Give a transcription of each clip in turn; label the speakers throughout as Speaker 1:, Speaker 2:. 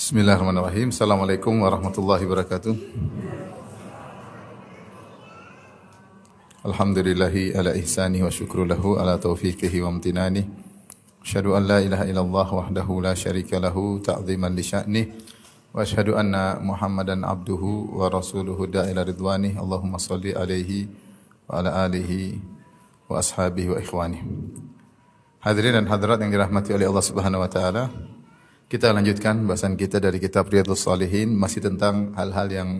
Speaker 1: Bismillahirrahmanirrahim. Assalamualaikum warahmatullahi wabarakatuh. Alhamdulillahi ala ihsani wa syukru lahu ala taufiqihi wa amtinani. Asyhadu an la ilaha illallah wahdahu la syarika lahu ta'ziman li sya'nih. Wa asyhadu anna Muhammadan abduhu wa rasuluhu da'ila ridwani. Allahumma salli alaihi wa ala alihi wa ashabihi wa ikhwani. Hadirin dan hadirat yang dirahmati oleh Allah Subhanahu wa taala. Kita lanjutkan bahasan kita dari kitab Riyadhus Shalihin masih tentang hal-hal yang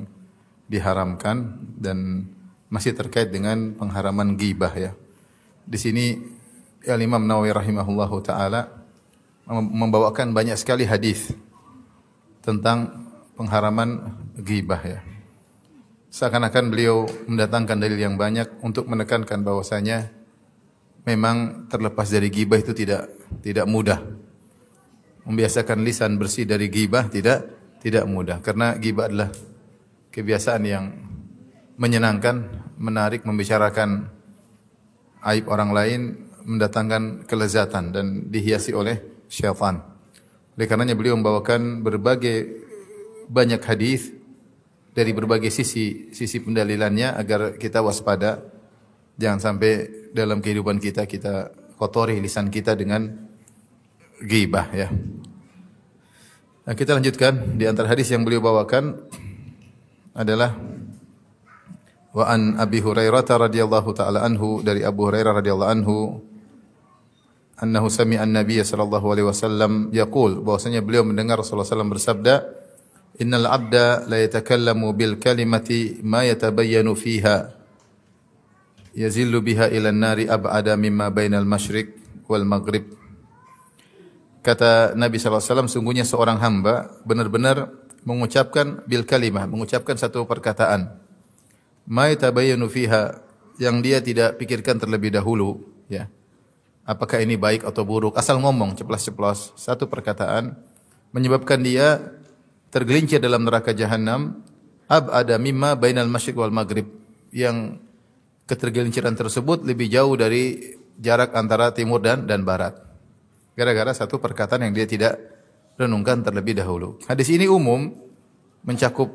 Speaker 1: diharamkan dan masih terkait dengan pengharaman ghibah ya. Di sini Al Imam Nawawi rahimahullahu taala membawakan banyak sekali hadis tentang pengharaman ghibah ya. Seakan-akan beliau mendatangkan dalil yang banyak untuk menekankan bahwasanya memang terlepas dari ghibah itu tidak tidak mudah. Membiasakan lisan bersih dari ghibah tidak tidak mudah karena ghibah adalah kebiasaan yang menyenangkan, menarik, membicarakan aib orang lain, mendatangkan kelezatan dan dihiasi oleh syaitan. Oleh karenanya beliau membawakan berbagai banyak hadis dari berbagai sisi sisi pendalilannya agar kita waspada jangan sampai dalam kehidupan kita kita kotori lisan kita dengan ghibah ya. Nah, kita lanjutkan di antara hadis yang beliau bawakan adalah Wa an Abi Hurairah radhiyallahu taala anhu dari Abu Hurairah radhiyallahu anhu annahu sami'a an-nabiy sallallahu alaihi wasallam yaqul bahwasanya beliau mendengar Rasulullah sallallahu bersabda Innal abda la yatakallamu bil kalimati ma yatabayyanu fiha yazillu biha ila an-nari ab'ada mimma bainal masyriq wal maghrib Kata Nabi SAW, sungguhnya seorang hamba benar-benar mengucapkan bil kalimah, mengucapkan satu perkataan. Ma yatabayyanu fiha yang dia tidak pikirkan terlebih dahulu ya. Apakah ini baik atau buruk? Asal ngomong ceplas-ceplos satu perkataan menyebabkan dia tergelincir dalam neraka jahanam abada mimma bainal masyriq wal maghrib yang ketergelinciran tersebut lebih jauh dari jarak antara timur dan dan barat gara-gara satu perkataan yang dia tidak renungkan terlebih dahulu hadis ini umum mencakup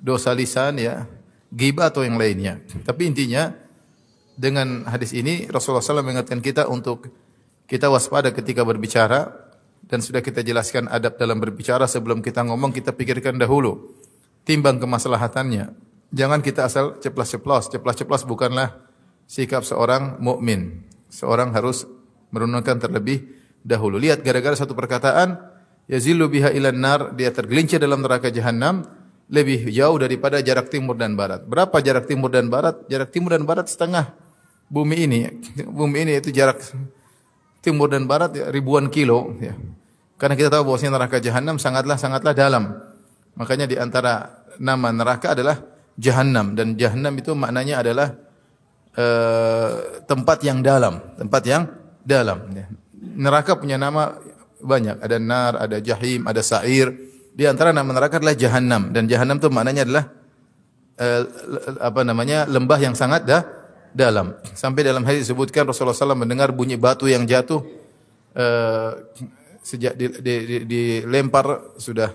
Speaker 1: dosa lisan ya ghibah atau yang lainnya. Tapi intinya dengan hadis ini Rasulullah SAW mengingatkan kita untuk kita waspada ketika berbicara dan sudah kita jelaskan adab dalam berbicara sebelum kita ngomong kita pikirkan dahulu timbang kemaslahatannya. Jangan kita asal ceplas-ceplos. Ceplas-ceplos bukanlah sikap seorang mukmin. Seorang harus merenungkan terlebih dahulu. Lihat gara-gara satu perkataan yazilu biha ilan nar dia tergelincir dalam neraka jahanam lebih jauh daripada jarak timur dan barat. Berapa jarak timur dan barat? Jarak timur dan barat setengah bumi ini. Bumi ini itu jarak timur dan barat ya, ribuan kilo. Ya. Karena kita tahu bahwasanya neraka jahanam sangatlah sangatlah dalam. Makanya di antara nama neraka adalah jahanam dan jahanam itu maknanya adalah uh, tempat yang dalam, tempat yang dalam. Ya. Neraka punya nama banyak. Ada nar, ada jahim, ada sa'ir. Di antara nama neraka adalah jahanam dan jahanam itu maknanya adalah uh, apa namanya lembah yang sangat dah, dalam. Sampai dalam hadis disebutkan Rasulullah SAW mendengar bunyi batu yang jatuh uh, sejak dilempar di, di, sudah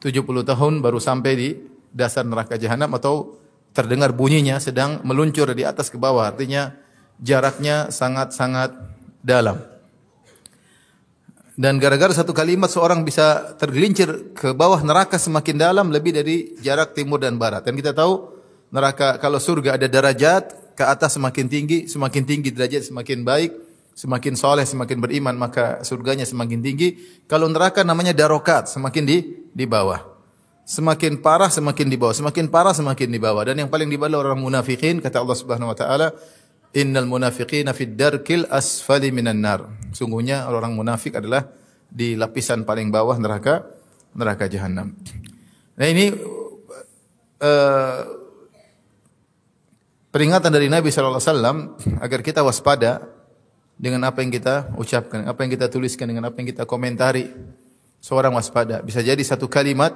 Speaker 1: 70 tahun baru sampai di dasar neraka jahanam atau terdengar bunyinya sedang meluncur dari atas ke bawah. Artinya jaraknya sangat-sangat dalam. Dan gara-gara satu kalimat seorang bisa tergelincir ke bawah neraka semakin dalam lebih dari jarak timur dan barat. Dan kita tahu neraka kalau surga ada derajat ke atas semakin tinggi, semakin tinggi derajat semakin baik, semakin soleh, semakin beriman maka surganya semakin tinggi. Kalau neraka namanya darokat, semakin di di bawah. Semakin parah semakin di bawah, semakin parah semakin di bawah. Dan yang paling di bawah orang munafikin kata Allah Subhanahu wa taala, Innal munafiqina fid darkil asfali minan nar. Sungguhnya orang munafik adalah di lapisan paling bawah neraka neraka jahanam. Nah ini uh, peringatan dari Nabi sallallahu alaihi wasallam agar kita waspada dengan apa yang kita ucapkan, apa yang kita tuliskan, dengan apa yang kita komentari. Seorang waspada. Bisa jadi satu kalimat,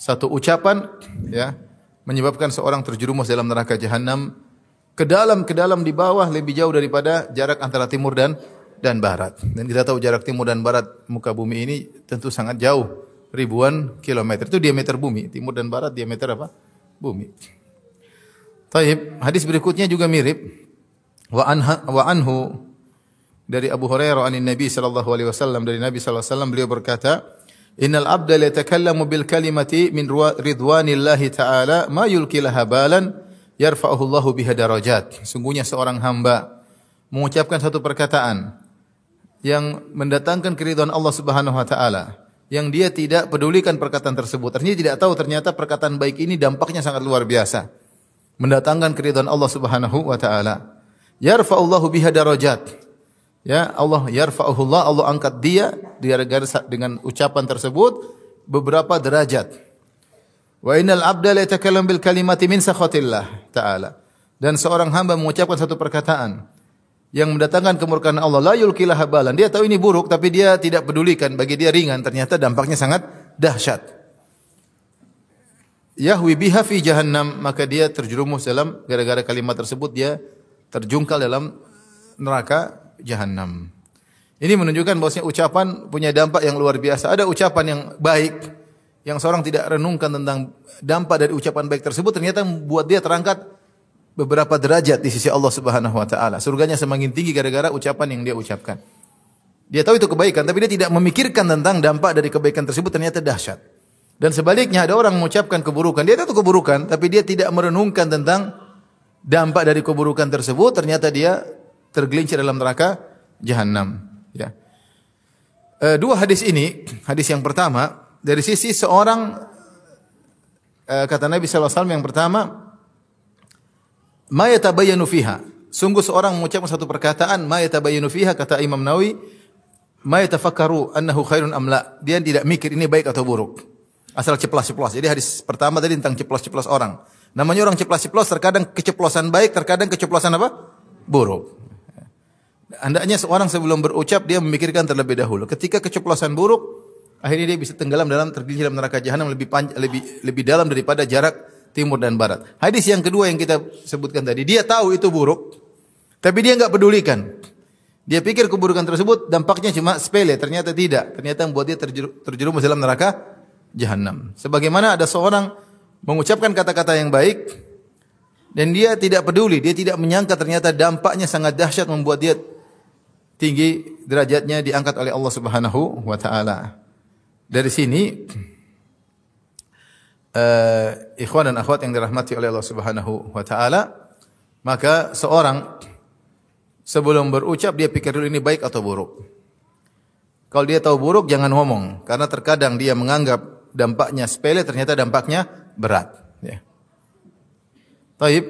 Speaker 1: satu ucapan ya menyebabkan seorang terjerumus dalam neraka jahanam ke dalam ke dalam di bawah lebih jauh daripada jarak antara timur dan dan barat. Dan kita tahu jarak timur dan barat muka bumi ini tentu sangat jauh. ribuan kilometer. Itu diameter bumi. Timur dan barat diameter apa? Bumi. Taib. Hadis berikutnya juga mirip. Wa, anha, wa anhu dari Abu Hurairah anin Nabi sallallahu alaihi wasallam dari Nabi sallallahu alaihi wasallam beliau berkata, "Innal abda la yatakallamu bil kalimati min ridwanillahi ta'ala ma yulki laha balan yarfa'uhu Allahu biha darajat." Sungguhnya seorang hamba mengucapkan satu perkataan yang mendatangkan keridhaan Allah Subhanahu wa taala yang dia tidak pedulikan perkataan tersebut. Artinya tidak tahu ternyata perkataan baik ini dampaknya sangat luar biasa. Mendatangkan keridhaan Allah Subhanahu wa taala. Yarfa'ullahu biha darajat. Ya, Allah yarfa'ullah Allah angkat dia dengan ucapan tersebut beberapa derajat. Wa innal abda la yatakallam bil kalimati min sakhatillah ta'ala. Dan seorang hamba mengucapkan satu perkataan yang mendatangkan kemurkaan Allah la yulkilah habalan. Dia tahu ini buruk tapi dia tidak pedulikan, bagi dia ringan, ternyata dampaknya sangat dahsyat. Yahwi biha fi jahannam, maka dia terjerumus dalam gara-gara kalimat tersebut dia terjungkal dalam neraka jahannam. Ini menunjukkan bahwasanya ucapan punya dampak yang luar biasa. Ada ucapan yang baik yang seorang tidak renungkan tentang dampak dari ucapan baik tersebut ternyata membuat dia terangkat beberapa derajat di sisi Allah Subhanahu wa taala. Surganya semakin tinggi gara-gara ucapan yang dia ucapkan. Dia tahu itu kebaikan, tapi dia tidak memikirkan tentang dampak dari kebaikan tersebut ternyata dahsyat. Dan sebaliknya ada orang mengucapkan keburukan, dia tahu keburukan, tapi dia tidak merenungkan tentang dampak dari keburukan tersebut, ternyata dia tergelincir dalam neraka jahanam. Ya. E, dua hadis ini, hadis yang pertama dari sisi seorang e, kata Nabi SAW yang pertama ma yatabayyanu fiha. Sungguh seorang mengucapkan satu perkataan ma yatabayyanu fiha kata Imam Nawawi ma yatafakkaru annahu khairun am la. Dia tidak mikir ini baik atau buruk. Asal ceplas-ceplos. Jadi hadis pertama tadi tentang ceplos-ceplos orang. Namanya orang ceplos-ceplos terkadang keceplosan baik, terkadang keceplosan apa? Buruk. Hendaknya seorang sebelum berucap dia memikirkan terlebih dahulu. Ketika keceplosan buruk, akhirnya dia bisa tenggelam dalam tergelincir dalam neraka jahanam lebih panjang, lebih lebih dalam daripada jarak timur dan barat. Hadis yang kedua yang kita sebutkan tadi, dia tahu itu buruk, tapi dia enggak pedulikan. Dia pikir keburukan tersebut dampaknya cuma sepele, ternyata tidak. Ternyata membuat dia terjerumus dalam neraka jahanam. Sebagaimana ada seorang mengucapkan kata-kata yang baik dan dia tidak peduli, dia tidak menyangka ternyata dampaknya sangat dahsyat membuat dia tinggi derajatnya diangkat oleh Allah Subhanahu wa taala. Dari sini uh, ikhwan dan akhwat yang dirahmati oleh Allah Subhanahu wa taala, maka seorang sebelum berucap dia pikir dulu ini baik atau buruk. Kalau dia tahu buruk jangan ngomong karena terkadang dia menganggap dampaknya sepele ternyata dampaknya berat ya. Taib,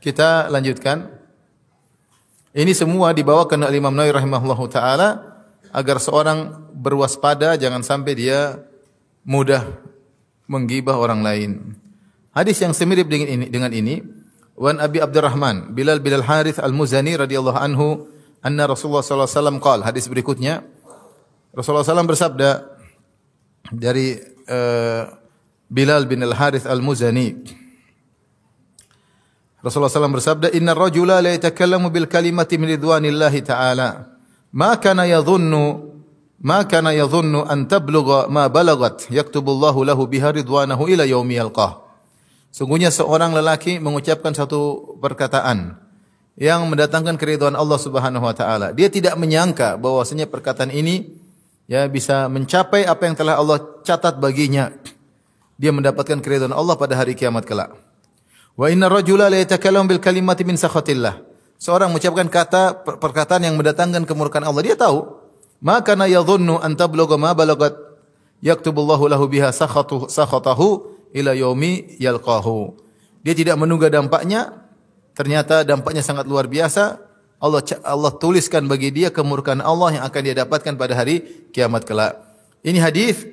Speaker 1: kita lanjutkan. Ini semua dibawakan oleh Imam Nawawi rahimahullahu taala agar seorang berwaspada jangan sampai dia mudah menggibah orang lain. Hadis yang semirip dengan ini dengan ini Wan Abi Abdurrahman Bilal bin Al-Harith Al-Muzani radhiyallahu anhu anna Rasulullah sallallahu alaihi wasallam qaal hadis berikutnya Rasulullah SAW bersabda dari uh, Bilal bin Al-Harith Al-Muzani Rasulullah SAW bersabda inna rajula la yatakallamu bil kalimati min ridwanillahi ta'ala ma kana yadhunnu ma kana yadhunnu an tablugha ma balagat yaktubullahu lahu biha ridwanahu ila yaumi yalqah. Sungguhnya seorang lelaki mengucapkan satu perkataan yang mendatangkan keridhaan Allah Subhanahu wa taala. Dia tidak menyangka bahwasanya perkataan ini ya bisa mencapai apa yang telah Allah catat baginya. Dia mendapatkan keridhaan Allah pada hari kiamat kelak. Wa inna rajula la yatakallamu bil kalimati min sakhatillah. Seorang mengucapkan kata perkataan yang mendatangkan kemurkaan Allah. Dia tahu maka na yadhunnu an tablugha ma balagat yaktubullahu lahu biha sakhatu sakhatahu ila yaumi yalqahu. Dia tidak menunggu dampaknya, ternyata dampaknya sangat luar biasa. Allah Allah tuliskan bagi dia kemurkaan Allah yang akan dia dapatkan pada hari kiamat kelak. Ini hadis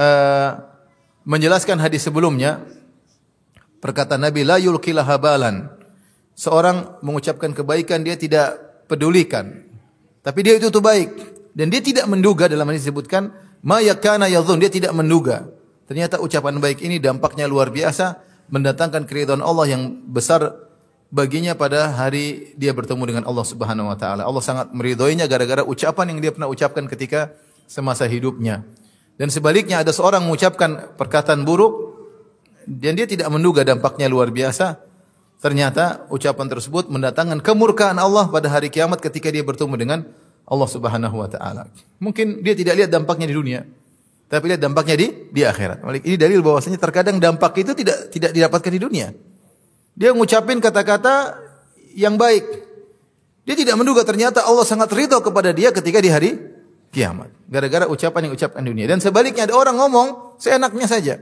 Speaker 1: uh, menjelaskan hadis sebelumnya perkataan Nabi la yulqilah habalan. Seorang mengucapkan kebaikan dia tidak pedulikan. Tapi dia itu tuh baik. Dan dia tidak menduga dalam ini disebutkan ma yakana yadhun, dia tidak menduga. Ternyata ucapan baik ini dampaknya luar biasa, mendatangkan keridhaan Allah yang besar baginya pada hari dia bertemu dengan Allah Subhanahu wa taala. Allah sangat meridhoinya gara-gara ucapan yang dia pernah ucapkan ketika semasa hidupnya. Dan sebaliknya ada seorang mengucapkan perkataan buruk dan dia tidak menduga dampaknya luar biasa. Ternyata ucapan tersebut mendatangkan kemurkaan Allah pada hari kiamat ketika dia bertemu dengan Allah Subhanahu wa taala. Mungkin dia tidak lihat dampaknya di dunia, tapi lihat dampaknya di di akhirat. Ini dalil bahwasanya terkadang dampak itu tidak tidak didapatkan di dunia. Dia mengucapkan kata-kata yang baik. Dia tidak menduga ternyata Allah sangat ridho kepada dia ketika di hari kiamat. Gara-gara ucapan yang ucapkan di dunia. Dan sebaliknya ada orang ngomong seenaknya saja.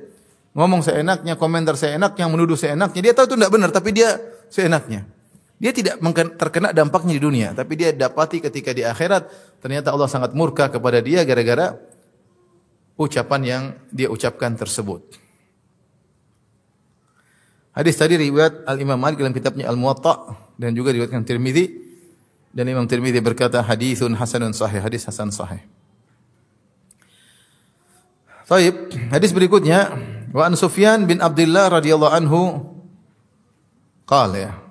Speaker 1: Ngomong seenaknya, komentar seenaknya, menuduh seenaknya. Dia tahu itu tidak benar, tapi dia seenaknya. Dia tidak terkena dampaknya di dunia, tapi dia dapati ketika di akhirat ternyata Allah sangat murka kepada dia gara-gara ucapan yang dia ucapkan tersebut. Hadis tadi riwayat Al Imam Malik dalam kitabnya Al Muwatta dan juga diriwayatkan Tirmizi dan Imam Tirmizi berkata hadithun hasanun sahih, hadis hasan sahih. Baik, hadis berikutnya Wa an Sufyan bin Abdullah radhiyallahu anhu qala ya.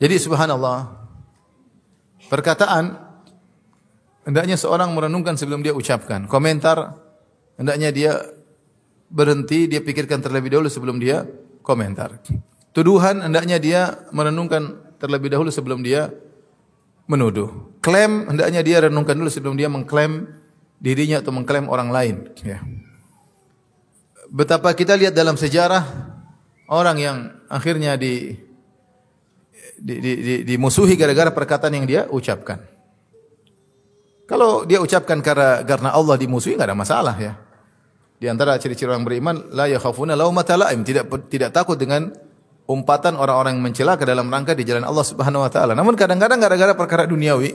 Speaker 1: Jadi subhanallah perkataan hendaknya seorang merenungkan sebelum dia ucapkan. Komentar hendaknya dia berhenti, dia pikirkan terlebih dahulu sebelum dia komentar. Tuduhan hendaknya dia merenungkan terlebih dahulu sebelum dia menuduh. Klaim hendaknya dia renungkan dulu sebelum dia mengklaim dirinya atau mengklaim orang lain. Ya. Betapa kita lihat dalam sejarah orang yang akhirnya di, di, di, di dimusuhi gara-gara perkataan yang dia ucapkan. Kalau dia ucapkan karena karena Allah dimusuhi enggak ada masalah ya. Di antara ciri-ciri orang beriman la yakhafuna laumata laim, tidak tidak takut dengan umpatan orang-orang yang mencela ke dalam rangka di jalan Allah Subhanahu wa taala. Namun kadang-kadang gara-gara perkara duniawi,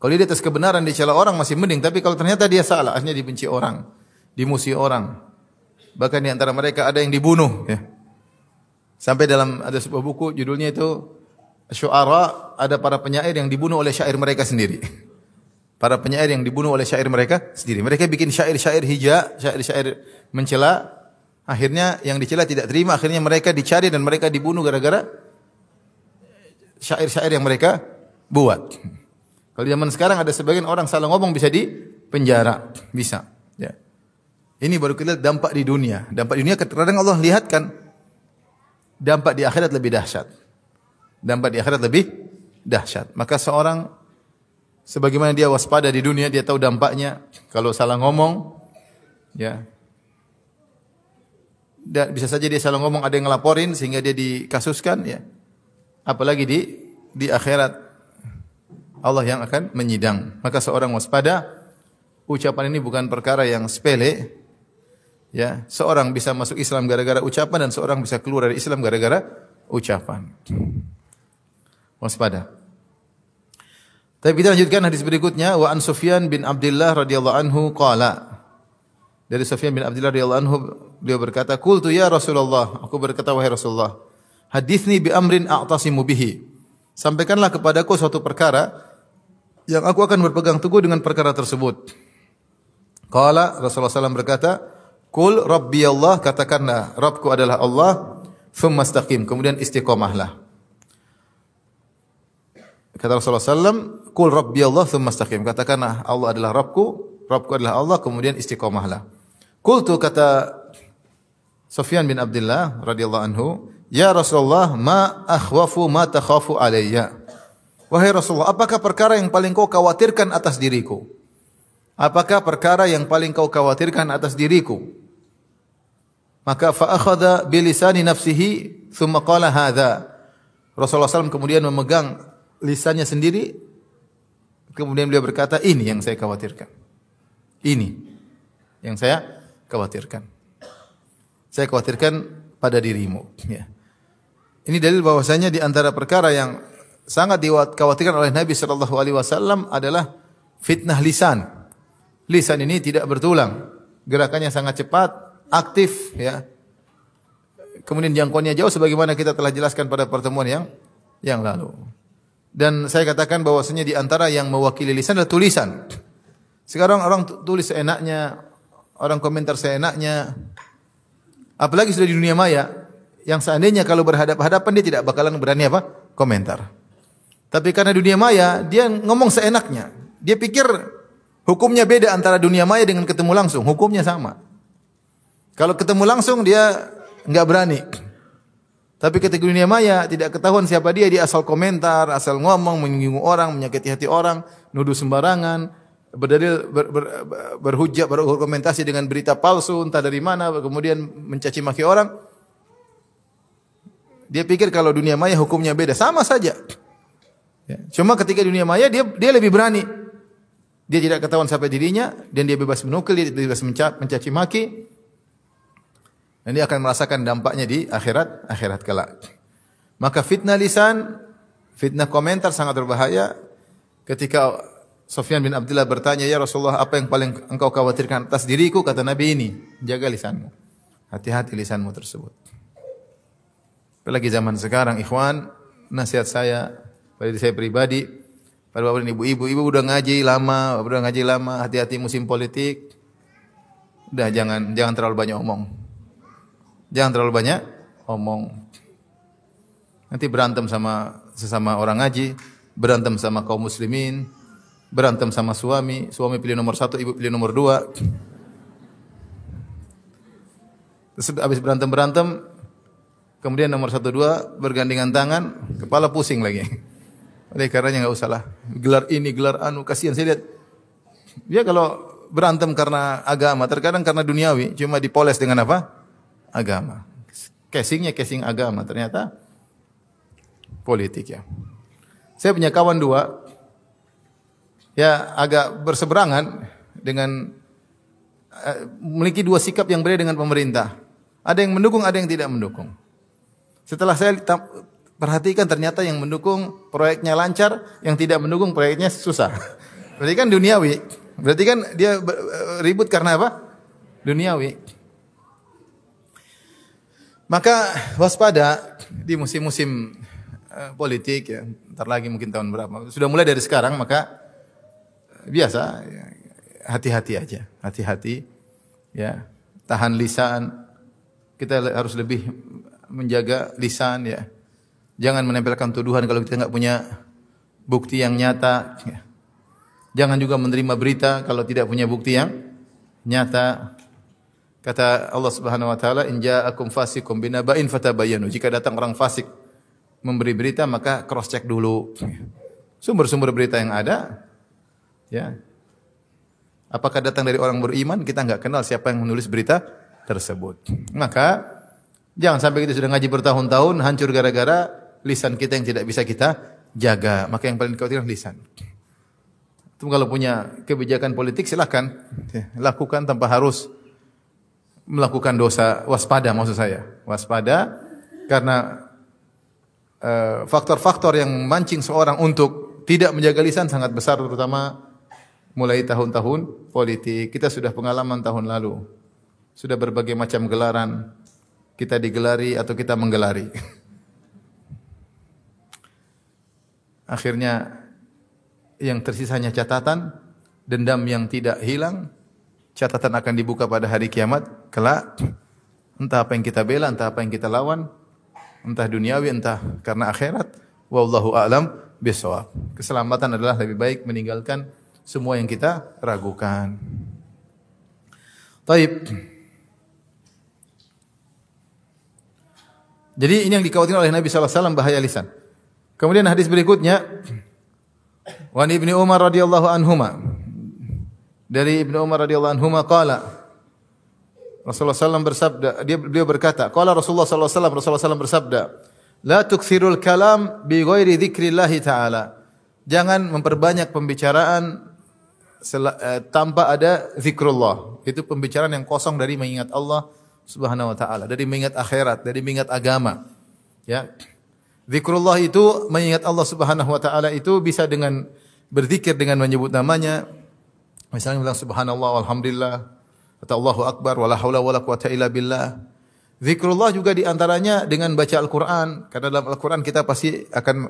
Speaker 1: kalau dia di atas kebenaran dicela orang masih mending, tapi kalau ternyata dia salah, akhirnya dibenci orang, dimusuhi orang. Bahkan di antara mereka ada yang dibunuh, ya. Sampai dalam ada sebuah buku judulnya itu Syuara, ada para penyair yang dibunuh oleh syair mereka sendiri. Para penyair yang dibunuh oleh syair mereka sendiri. Mereka bikin syair-syair hija, syair-syair mencela, akhirnya yang dicela tidak terima, akhirnya mereka dicari dan mereka dibunuh gara-gara syair-syair yang mereka buat. Kalau zaman sekarang ada sebagian orang salah ngomong bisa di penjara, bisa. Ya. Ini baru kita dampak di dunia. Dampak di dunia kadang Allah lihatkan dampak di akhirat lebih dahsyat. Dampak di akhirat lebih dahsyat. Maka seorang sebagaimana dia waspada di dunia, dia tahu dampaknya kalau salah ngomong ya. Dan bisa saja dia salah ngomong ada yang ngelaporin sehingga dia dikasuskan ya. Apalagi di di akhirat Allah yang akan menyidang. Maka seorang waspada, ucapan ini bukan perkara yang sepele. Ya, seorang bisa masuk Islam gara-gara ucapan dan seorang bisa keluar dari Islam gara-gara ucapan. Waspada. Tapi kita lanjutkan hadis berikutnya wa an Sufyan bin Abdullah radhiyallahu anhu qala dari Sufyan bin Abdullah radhiyallahu anhu beliau berkata qultu ya Rasulullah aku berkata wahai Rasulullah hadithni bi amrin a'tasimu bihi sampaikanlah kepadaku suatu perkara yang aku akan berpegang teguh dengan perkara tersebut. Qala Rasulullah SAW berkata, Kul Rabbi Allah, katakanlah, Rabbku adalah Allah, thumma istaqim, kemudian istiqomahlah. Kata Rasulullah SAW, Kul Rabbi Allah, thumma istaqim, katakanlah, Allah adalah Rabbku, Rabbku adalah Allah, kemudian istiqomahlah. Kultu kata Sufyan bin Abdullah radhiyallahu anhu, Ya Rasulullah, ma akhwafu ma takhafu alayya. Wahai Rasulullah, apakah perkara yang paling kau khawatirkan atas diriku? Apakah perkara yang paling kau khawatirkan atas diriku? Maka fa akhadha bi lisani nafsihi thumma qala hadza. Rasulullah SAW kemudian memegang lisannya sendiri kemudian beliau berkata, "Ini yang saya khawatirkan." Ini yang saya khawatirkan. Saya khawatirkan pada dirimu, ya. Ini dalil bahwasanya di antara perkara yang sangat dikhawatirkan oleh Nabi sallallahu alaihi wasallam adalah fitnah lisan. Lisan ini tidak bertulang. Gerakannya sangat cepat, aktif ya. Kemudian jangkauannya jauh sebagaimana kita telah jelaskan pada pertemuan yang yang lalu. Dan saya katakan bahwasanya di antara yang mewakili lisan adalah tulisan. Sekarang orang tulis seenaknya, orang komentar seenaknya. Apalagi sudah di dunia maya, yang seandainya kalau berhadapan-hadapan dia tidak bakalan berani apa? komentar. Tapi karena dunia maya, dia ngomong seenaknya. Dia pikir hukumnya beda antara dunia maya dengan ketemu langsung, hukumnya sama. Kalau ketemu langsung dia nggak berani. Tapi ketika dunia maya tidak ketahuan siapa dia, dia asal komentar, asal ngomong, menyinggung orang, menyakiti hati orang, nuduh sembarangan, berdalil ber, ber, berhujah berargumentasi dengan berita palsu entah dari mana kemudian mencaci maki orang dia pikir kalau dunia maya hukumnya beda sama saja ya. cuma ketika dunia maya dia dia lebih berani dia tidak ketahuan sampai dirinya dan dia bebas menukil dia bebas mencaci maki dan dia akan merasakan dampaknya di akhirat akhirat kelak maka fitnah lisan fitnah komentar sangat berbahaya ketika Sofyan bin Abdullah bertanya, "Ya Rasulullah, apa yang paling engkau khawatirkan atas diriku?" Kata Nabi ini, "Jaga lisanmu. Hati-hati lisanmu tersebut." Apalagi zaman sekarang, ikhwan, nasihat saya pada saya pribadi, pada bapak dan ibu-ibu, ibu udah ngaji lama, udah ngaji lama, hati-hati musim politik. Udah jangan jangan terlalu banyak omong. Jangan terlalu banyak omong. Nanti berantem sama sesama orang ngaji, berantem sama kaum muslimin, berantem sama suami, suami pilih nomor satu, ibu pilih nomor dua. Terus habis berantem berantem, kemudian nomor satu dua bergandengan tangan, kepala pusing lagi. Oleh karenanya nggak usah lah gelar ini, gelar anu, kasihan saya lihat. Dia kalau berantem karena agama, terkadang karena duniawi, cuma dipoles dengan apa? Agama. Casingnya casing agama, ternyata politik ya. Saya punya kawan dua, ya agak berseberangan dengan uh, memiliki dua sikap yang berbeda dengan pemerintah. Ada yang mendukung, ada yang tidak mendukung. Setelah saya perhatikan ternyata yang mendukung proyeknya lancar, yang tidak mendukung proyeknya susah. Berarti kan duniawi. Berarti kan dia ribut karena apa? Duniawi. Maka waspada di musim-musim uh, politik ya, ntar lagi mungkin tahun berapa. Sudah mulai dari sekarang maka biasa hati-hati aja, hati-hati ya. Tahan lisan. Kita harus lebih menjaga lisan ya. Jangan menempelkan tuduhan kalau kita nggak punya bukti yang nyata. Ya. Jangan juga menerima berita kalau tidak punya bukti yang nyata. Kata Allah Subhanahu wa taala, "In ja'akum fasikum binaba'in fatabayyanu." Jika datang orang fasik memberi berita, maka cross check dulu. Sumber-sumber berita yang ada Ya. Apakah datang dari orang beriman? Kita nggak kenal siapa yang menulis berita tersebut. Maka jangan sampai kita sudah ngaji bertahun-tahun hancur gara-gara lisan kita yang tidak bisa kita jaga. Maka yang paling khawatir lisan. Itu kalau punya kebijakan politik silahkan ya, lakukan tanpa harus melakukan dosa waspada maksud saya. Waspada karena eh, faktor-faktor uh, yang mancing seorang untuk tidak menjaga lisan sangat besar terutama mulai tahun-tahun politik. Kita sudah pengalaman tahun lalu. Sudah berbagai macam gelaran. Kita digelari atau kita menggelari. Akhirnya yang tersisanya catatan, dendam yang tidak hilang, catatan akan dibuka pada hari kiamat kelak. Entah apa yang kita bela, entah apa yang kita lawan, entah duniawi, entah karena akhirat. Wallahu a'lam bisawab. Keselamatan adalah lebih baik meninggalkan semua yang kita ragukan. Taib. Jadi ini yang dikhawatirkan oleh Nabi SAW bahaya lisan. Kemudian hadis berikutnya Wan Ibnu Umar radhiyallahu anhuma dari Ibnu Umar radhiyallahu anhuma qala Rasulullah SAW bersabda dia beliau berkata qala Rasulullah SAW Rasulullah SAW bersabda la tukthirul kalam bi ghairi dzikrillah taala jangan memperbanyak pembicaraan Eh, tanpa ada zikrullah. Itu pembicaraan yang kosong dari mengingat Allah Subhanahu wa taala, dari mengingat akhirat, dari mengingat agama. Ya. Zikrullah itu mengingat Allah Subhanahu wa taala itu bisa dengan berzikir dengan menyebut namanya. Misalnya bilang subhanallah walhamdulillah atau Allahu akbar wala haula wala quwata illa billah. Zikrullah juga di antaranya dengan baca Al-Quran. Karena dalam Al-Quran kita pasti akan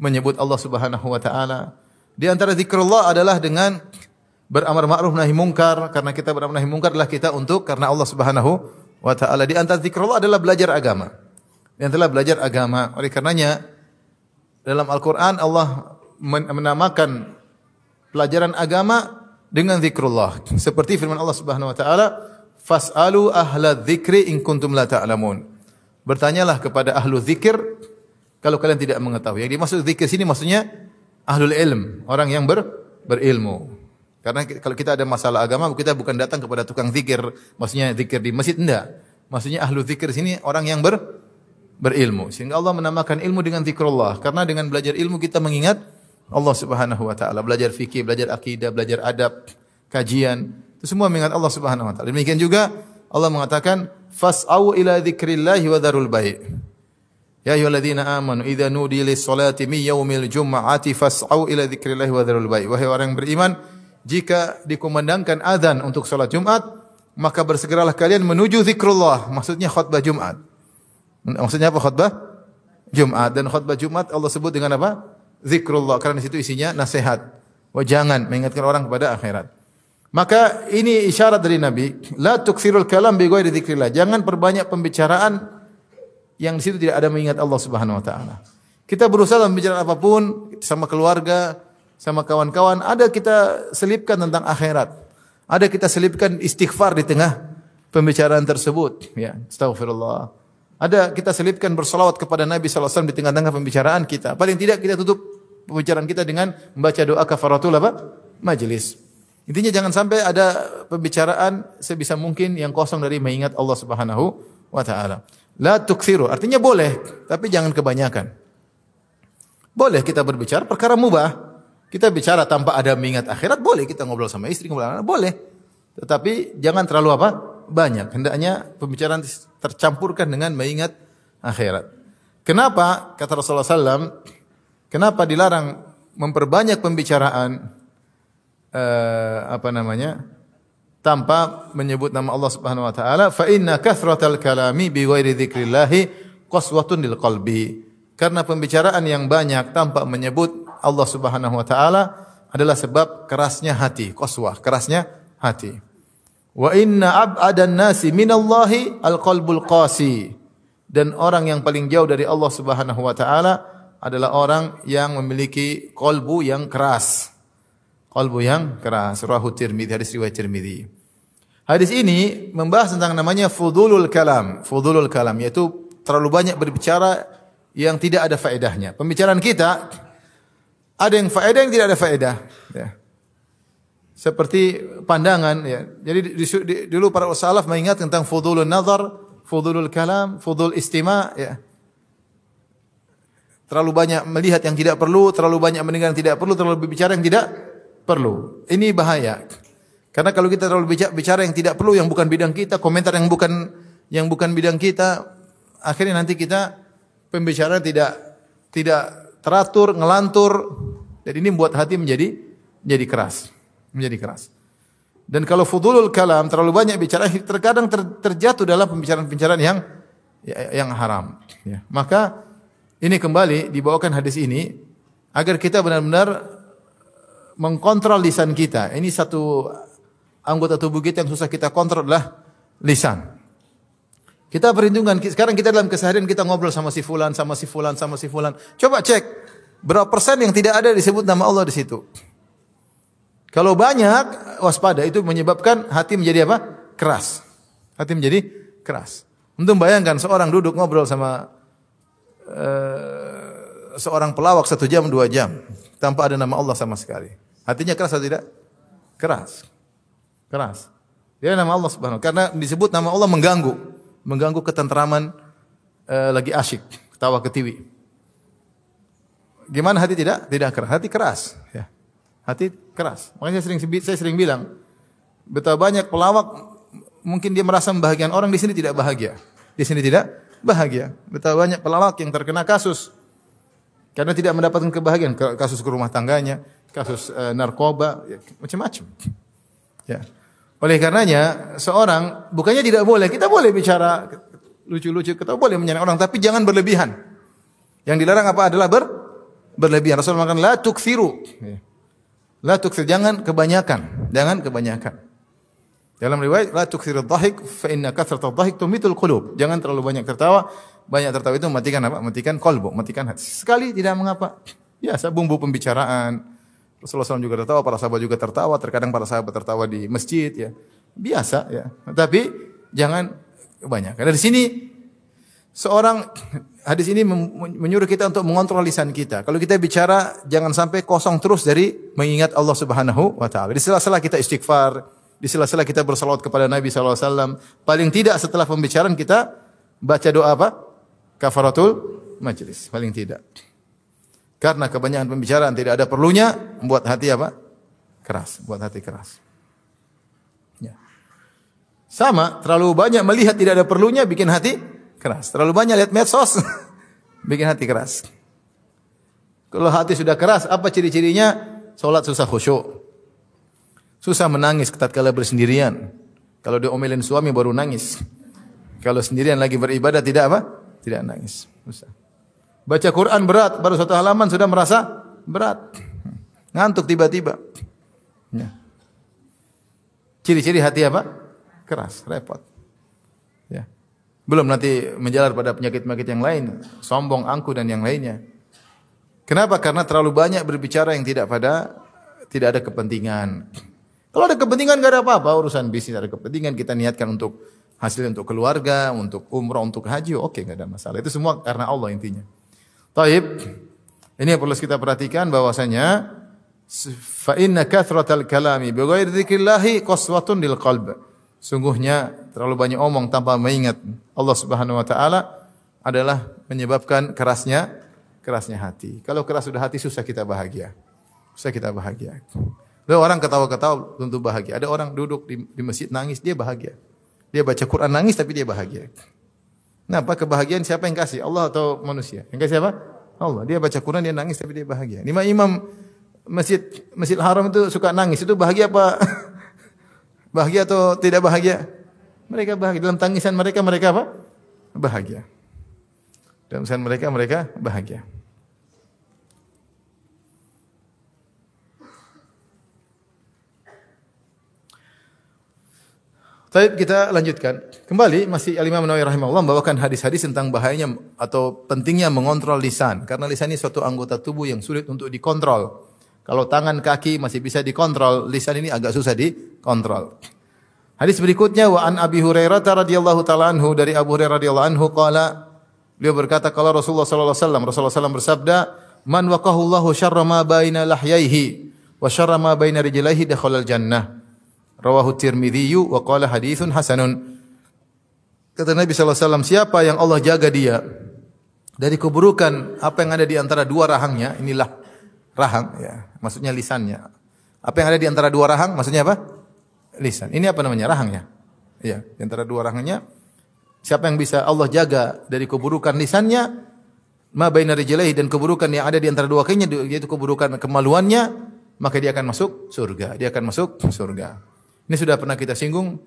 Speaker 1: menyebut Allah subhanahu wa ta'ala. Di antara zikrullah adalah dengan beramar ma'ruf nahi mungkar karena kita beramar nahi mungkar adalah kita untuk karena Allah Subhanahu wa taala. Di antara zikrullah adalah belajar agama. Di antara belajar agama. Oleh karenanya dalam Al-Qur'an Allah menamakan pelajaran agama dengan zikrullah. Seperti firman Allah Subhanahu wa taala, "Fas'alu ahla dzikri in kuntum la ta'lamun." Bertanyalah kepada ahlu zikir kalau kalian tidak mengetahui. Yang dimaksud zikir sini maksudnya ahlul ilm, orang yang ber, berilmu. Karena kalau kita ada masalah agama, kita bukan datang kepada tukang zikir, maksudnya zikir di masjid enggak. Maksudnya ahlu zikir sini orang yang ber, berilmu. Sehingga Allah menamakan ilmu dengan zikrullah. Karena dengan belajar ilmu kita mengingat Allah Subhanahu wa taala, belajar fikih, belajar akidah, belajar adab, kajian, itu semua mengingat Allah Subhanahu wa taala. Demikian juga Allah mengatakan fas'au ila dzikrillah wa dzarul bai'. Ya ayyuhalladzina amanu idza nudi lis salati min yaumil jum'ati fas'au ila dzikrillah wa dzarul bai'. Wahai orang yang beriman, jika dikumandangkan azan untuk salat Jumat, maka bersegeralah kalian menuju zikrullah, maksudnya khutbah Jumat. Maksudnya apa khutbah? Jumat dan khutbah Jumat Allah sebut dengan apa? Zikrullah karena di situ isinya nasihat. Wajangan mengingatkan orang kepada akhirat. Maka ini isyarat dari Nabi, la tukthirul kalam bi ghairi dzikrillah. Jangan perbanyak pembicaraan yang di situ tidak ada mengingat Allah Subhanahu wa taala. Kita berusaha dalam pembicaraan apa pun sama keluarga, sama kawan-kawan, ada kita selipkan tentang akhirat. Ada kita selipkan istighfar di tengah pembicaraan tersebut, ya. Astagfirullah. Ada kita selipkan bersolawat kepada Nabi SAW di tengah-tengah pembicaraan kita. Paling tidak kita tutup pembicaraan kita dengan membaca doa kafaratul apa? Majelis. Intinya jangan sampai ada pembicaraan sebisa mungkin yang kosong dari mengingat Allah Subhanahu wa taala. La tuksiru, artinya boleh, tapi jangan kebanyakan. Boleh kita berbicara perkara mubah. Kita bicara tanpa ada mengingat akhirat, boleh kita ngobrol sama istri, ngobrol anak, boleh. Tetapi jangan terlalu apa? Banyak. Hendaknya pembicaraan tercampurkan dengan mengingat akhirat. Kenapa kata Rasulullah SAW? Kenapa dilarang memperbanyak pembicaraan uh, apa namanya tanpa menyebut nama Allah Subhanahu wa taala fa inna kathratal kalami bi ghairi dzikrillah qaswatun lil qalbi karena pembicaraan yang banyak tanpa menyebut Allah Subhanahu wa taala adalah sebab kerasnya hati qaswah kerasnya hati Wa inna ab'adan nasi minallahi alqalbul qasi. Dan orang yang paling jauh dari Allah Subhanahu wa taala adalah orang yang memiliki kolbu yang keras. Kolbu yang keras. Rahu Tirmidzi, hadis riwayat Tirmidzi. Hadis ini membahas tentang namanya fudulul kalam. Fudulul kalam yaitu terlalu banyak berbicara yang tidak ada faedahnya. Pembicaraan kita ada yang faedah yang tidak ada faedah. Ya seperti pandangan ya. Jadi dulu para salaf mengingat tentang fudulun nazar, fudulul kalam, fudul istima ya. Terlalu banyak melihat yang tidak perlu, terlalu banyak mendengar yang tidak perlu, terlalu berbicara yang tidak perlu. Ini bahaya. Karena kalau kita terlalu bicara, bicara yang tidak perlu, yang bukan bidang kita, komentar yang bukan yang bukan bidang kita, akhirnya nanti kita pembicaraan tidak tidak teratur, ngelantur, dan ini membuat hati menjadi menjadi keras menjadi keras. Dan kalau fudulul kalam terlalu banyak bicara, terkadang ter, terjatuh dalam pembicaraan-pembicaraan yang ya, yang haram. Ya. Maka ini kembali dibawakan hadis ini agar kita benar-benar mengkontrol lisan kita. Ini satu anggota tubuh kita yang susah kita kontrol adalah lisan. Kita perhitungan, sekarang kita dalam keseharian kita ngobrol sama si fulan, sama si fulan, sama si fulan. Coba cek berapa persen yang tidak ada disebut nama Allah di situ. Kalau banyak waspada itu menyebabkan hati menjadi apa? Keras. Hati menjadi keras. Untuk bayangkan seorang duduk ngobrol sama uh, seorang pelawak satu jam dua jam tanpa ada nama Allah sama sekali. Hatinya keras atau tidak? Keras. Keras. Dia nama Allah Subhanahu karena disebut nama Allah mengganggu, mengganggu ketentraman uh, lagi asyik, ketawa ketiwi. Gimana hati tidak? Tidak keras. Hati keras, ya. Hati keras. Makanya saya sering saya sering bilang, betapa banyak pelawak mungkin dia merasa membahagiakan orang di sini tidak bahagia. Di sini tidak bahagia. Betapa banyak pelawak yang terkena kasus karena tidak mendapatkan kebahagiaan, kasus ke rumah tangganya, kasus e, narkoba, ya, macam-macam. Ya. Oleh karenanya seorang bukannya tidak boleh, kita boleh bicara lucu-lucu, kita boleh menyenangkan orang, tapi jangan berlebihan. Yang dilarang apa adalah ber berlebihan. Rasul mengatakan la tuksiru. Ya. La tukthir jangan kebanyakan, jangan kebanyakan. Dalam riwayat la tukthir dhahik fa inna kathrata dhahik tumitul qulub. Jangan terlalu banyak tertawa. Banyak tertawa itu mematikan apa? Mematikan kolbu, mematikan hati. Sekali tidak mengapa. Biasa bumbu pembicaraan, Rasulullah SAW juga tertawa, para sahabat juga tertawa, terkadang para sahabat tertawa di masjid ya. Biasa ya. Tapi jangan banyak. Di sini seorang hadis ini menyuruh kita untuk mengontrol lisan kita. Kalau kita bicara jangan sampai kosong terus dari mengingat Allah Subhanahu wa taala. Di sela-sela kita istighfar, di sela-sela kita bersalawat kepada Nabi sallallahu alaihi wasallam. Paling tidak setelah pembicaraan kita baca doa apa? Kafaratul majlis. Paling tidak. Karena kebanyakan pembicaraan tidak ada perlunya, membuat hati apa? Keras, buat hati keras. Ya. Sama, terlalu banyak melihat tidak ada perlunya bikin hati keras. Terlalu banyak lihat medsos bikin hati keras. Kalau hati sudah keras, apa ciri-cirinya? Salat susah khusyuk. Susah menangis tatkala bersendirian. Kalau diomelin suami baru nangis. Kalau sendirian lagi beribadah tidak apa? Tidak nangis. Susah. Baca Quran berat, baru satu halaman sudah merasa berat. Ngantuk tiba-tiba. Ya. Ciri-ciri hati apa? Keras, repot. Ya. Belum nanti menjalar pada penyakit-penyakit yang lain, sombong, angku dan yang lainnya. Kenapa? Karena terlalu banyak berbicara yang tidak pada tidak ada kepentingan. Kalau ada kepentingan gak ada apa-apa urusan bisnis ada kepentingan kita niatkan untuk hasil untuk keluarga, untuk umrah, untuk haji, oke okay, nggak ada masalah. Itu semua karena Allah intinya. Taib. Ini yang perlu kita perhatikan bahwasanya fa inna kathratal kalami bi ghairi dzikrillah qaswatun lil. Sungguhnya terlalu banyak omong tanpa mengingat Allah Subhanahu wa taala adalah menyebabkan kerasnya kerasnya hati. Kalau keras sudah hati susah kita bahagia. Susah kita bahagia. Ada orang ketawa-ketawa tentu bahagia. Ada orang duduk di, di masjid nangis dia bahagia. Dia baca Quran nangis tapi dia bahagia. Kenapa? Kebahagiaan siapa yang kasih? Allah atau manusia? Yang kasih siapa? Allah. Dia baca Quran dia nangis tapi dia bahagia. Lima imam masjid Masjid Haram itu suka nangis. Itu bahagia apa? bahagia atau tidak bahagia? Mereka bahagia. Dalam tangisan mereka mereka apa? Bahagia. Dalam tangisan mereka mereka bahagia. Baik, kita lanjutkan. Kembali masih Al-Imam Nawawi rahimahullah membawakan hadis-hadis tentang bahayanya atau pentingnya mengontrol lisan karena lisan ini suatu anggota tubuh yang sulit untuk dikontrol. Kalau tangan kaki masih bisa dikontrol, lisan ini agak susah dikontrol. Hadis berikutnya wa an Abi Hurairah radhiyallahu taala anhu dari Abu Hurairah radhiyallahu anhu qala beliau berkata kalau Rasulullah sallallahu alaihi wasallam Rasulullah sallallahu bersabda man waqahu Allahu syarra ma baina lahyaihi wa syarra ma baina rijlaihi dakhala jannah Rawahu Tirmidzi wa qala haditsun hasanun. Kata Nabi SAW, siapa yang Allah jaga dia dari keburukan apa yang ada di antara dua rahangnya, inilah rahang ya, maksudnya lisannya. Apa yang ada di antara dua rahang, maksudnya apa? Lisan. Ini apa namanya? Rahangnya. Ya, di antara dua rahangnya siapa yang bisa Allah jaga dari keburukan lisannya, ma baina rijlaihi dan keburukan yang ada di antara dua kakinya yaitu keburukan kemaluannya, maka dia akan masuk surga. Dia akan masuk surga. Ini sudah pernah kita singgung.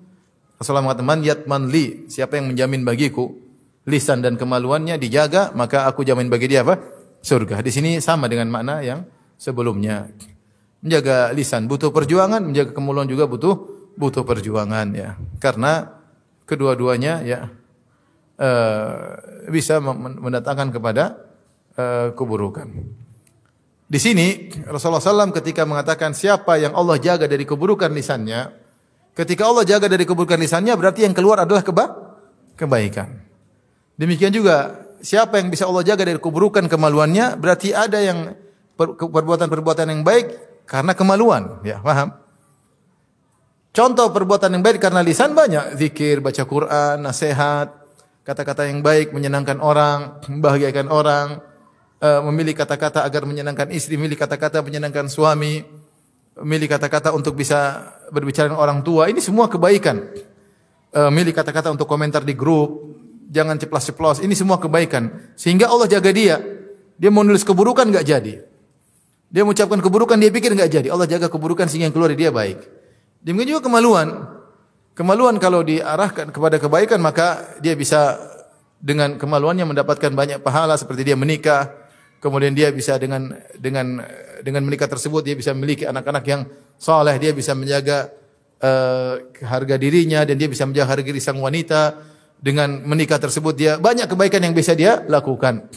Speaker 1: Rasulullah mengatakan, yatman li, siapa yang menjamin bagiku lisan dan kemaluannya dijaga, maka aku jamin bagi dia apa? Surga. Di sini sama dengan makna yang sebelumnya. Menjaga lisan butuh perjuangan, menjaga kemaluan juga butuh butuh perjuangan ya. Karena kedua-duanya ya uh, bisa mendatangkan kepada uh, keburukan. Di sini Rasulullah SAW ketika mengatakan siapa yang Allah jaga dari keburukan lisannya, Ketika Allah jaga dari keburukan lisannya berarti yang keluar adalah keba kebaikan. Demikian juga siapa yang bisa Allah jaga dari keburukan kemaluannya berarti ada yang perbuatan-perbuatan yang baik karena kemaluan, ya, paham? Contoh perbuatan yang baik karena lisan banyak, zikir, baca Quran, nasihat, kata-kata yang baik menyenangkan orang, membahagiakan orang, eh, memilih kata-kata agar menyenangkan istri, memilih kata-kata menyenangkan suami, milih kata-kata untuk bisa berbicara dengan orang tua, ini semua kebaikan. E, milih kata-kata untuk komentar di grup, jangan ceplas-ceplos, ini semua kebaikan. Sehingga Allah jaga dia. Dia mau nulis keburukan nggak jadi. Dia mengucapkan keburukan, dia pikir nggak jadi. Allah jaga keburukan sehingga yang keluar dari dia baik. Demikian juga kemaluan. Kemaluan kalau diarahkan kepada kebaikan maka dia bisa dengan kemaluannya mendapatkan banyak pahala seperti dia menikah, kemudian dia bisa dengan dengan dengan menikah tersebut dia bisa memiliki anak-anak yang saleh, dia bisa menjaga uh, harga dirinya dan dia bisa menjaga harga diri sang wanita dengan menikah tersebut dia banyak kebaikan yang bisa dia lakukan.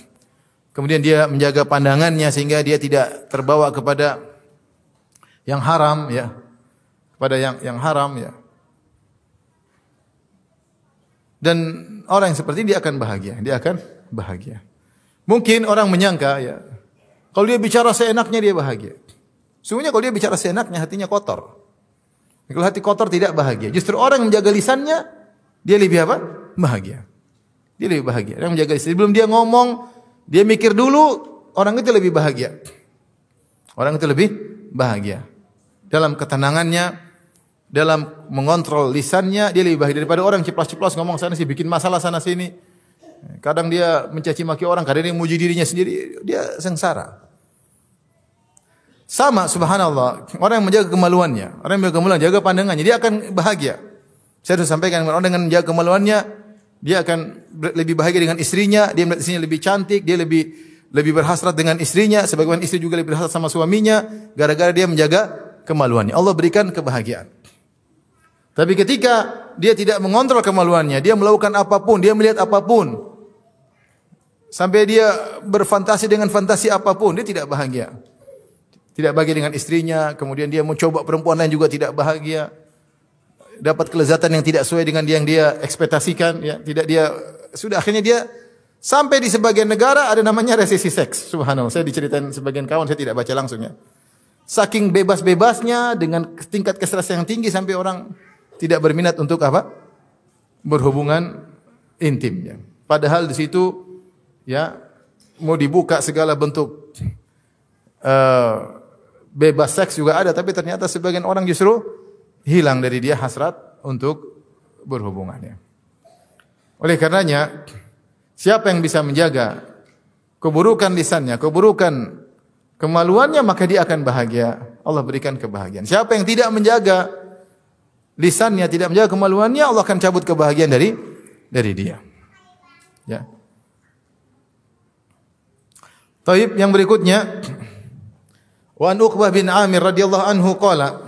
Speaker 1: Kemudian dia menjaga pandangannya sehingga dia tidak terbawa kepada yang haram ya. Kepada yang yang haram ya. Dan orang yang seperti ini dia akan bahagia, dia akan bahagia. Mungkin orang menyangka ya, kalau dia bicara seenaknya dia bahagia. Sungguhnya kalau dia bicara seenaknya hatinya kotor. Kalau hati kotor tidak bahagia. Justru orang yang menjaga lisannya dia lebih apa? Bahagia. Dia lebih bahagia. Orang menjaga lisannya. Sebelum dia ngomong, dia mikir dulu, orang itu lebih bahagia. Orang itu lebih bahagia. Dalam ketenangannya, dalam mengontrol lisannya, dia lebih bahagia daripada orang ceplas-ceplos ngomong sana sih bikin masalah sana sini. Kadang dia mencaci maki orang, kadang dia memuji dirinya sendiri, dia sengsara. Sama subhanallah, orang yang menjaga kemaluannya, orang yang menjaga kemaluan, jaga pandangannya, dia akan bahagia. Saya sudah sampaikan orang dengan menjaga kemaluannya, dia akan lebih bahagia dengan istrinya, dia melihat istrinya lebih cantik, dia lebih lebih berhasrat dengan istrinya, sebagaimana istri juga lebih berhasrat sama suaminya, gara-gara dia menjaga kemaluannya. Allah berikan kebahagiaan. Tapi ketika dia tidak mengontrol kemaluannya, dia melakukan apa pun, dia melihat apa pun, Sampai dia berfantasi dengan fantasi apa pun, dia tidak bahagia. Tidak bahagia dengan istrinya, kemudian dia mencoba perempuan lain juga tidak bahagia. Dapat kelezatan yang tidak sesuai dengan yang dia ekspektasikan, ya, tidak dia sudah akhirnya dia sampai di sebagian negara ada namanya resesi seks. Subhanallah, saya diceritain sebagian kawan, saya tidak baca langsungnya. Saking bebas-bebasnya dengan tingkat kestresian yang tinggi sampai orang tidak berminat untuk apa? Berhubungan intim. Ya. Padahal di situ ya mau dibuka segala bentuk uh, bebas seks juga ada tapi ternyata sebagian orang justru hilang dari dia hasrat untuk berhubungannya. Oleh karenanya siapa yang bisa menjaga keburukan lisannya, keburukan kemaluannya maka dia akan bahagia. Allah berikan kebahagiaan. Siapa yang tidak menjaga lisannya, tidak menjaga kemaluannya, Allah akan cabut kebahagiaan dari dari dia. Ya. Taib yang berikutnya Wa an Uqbah bin Amir radhiyallahu anhu qala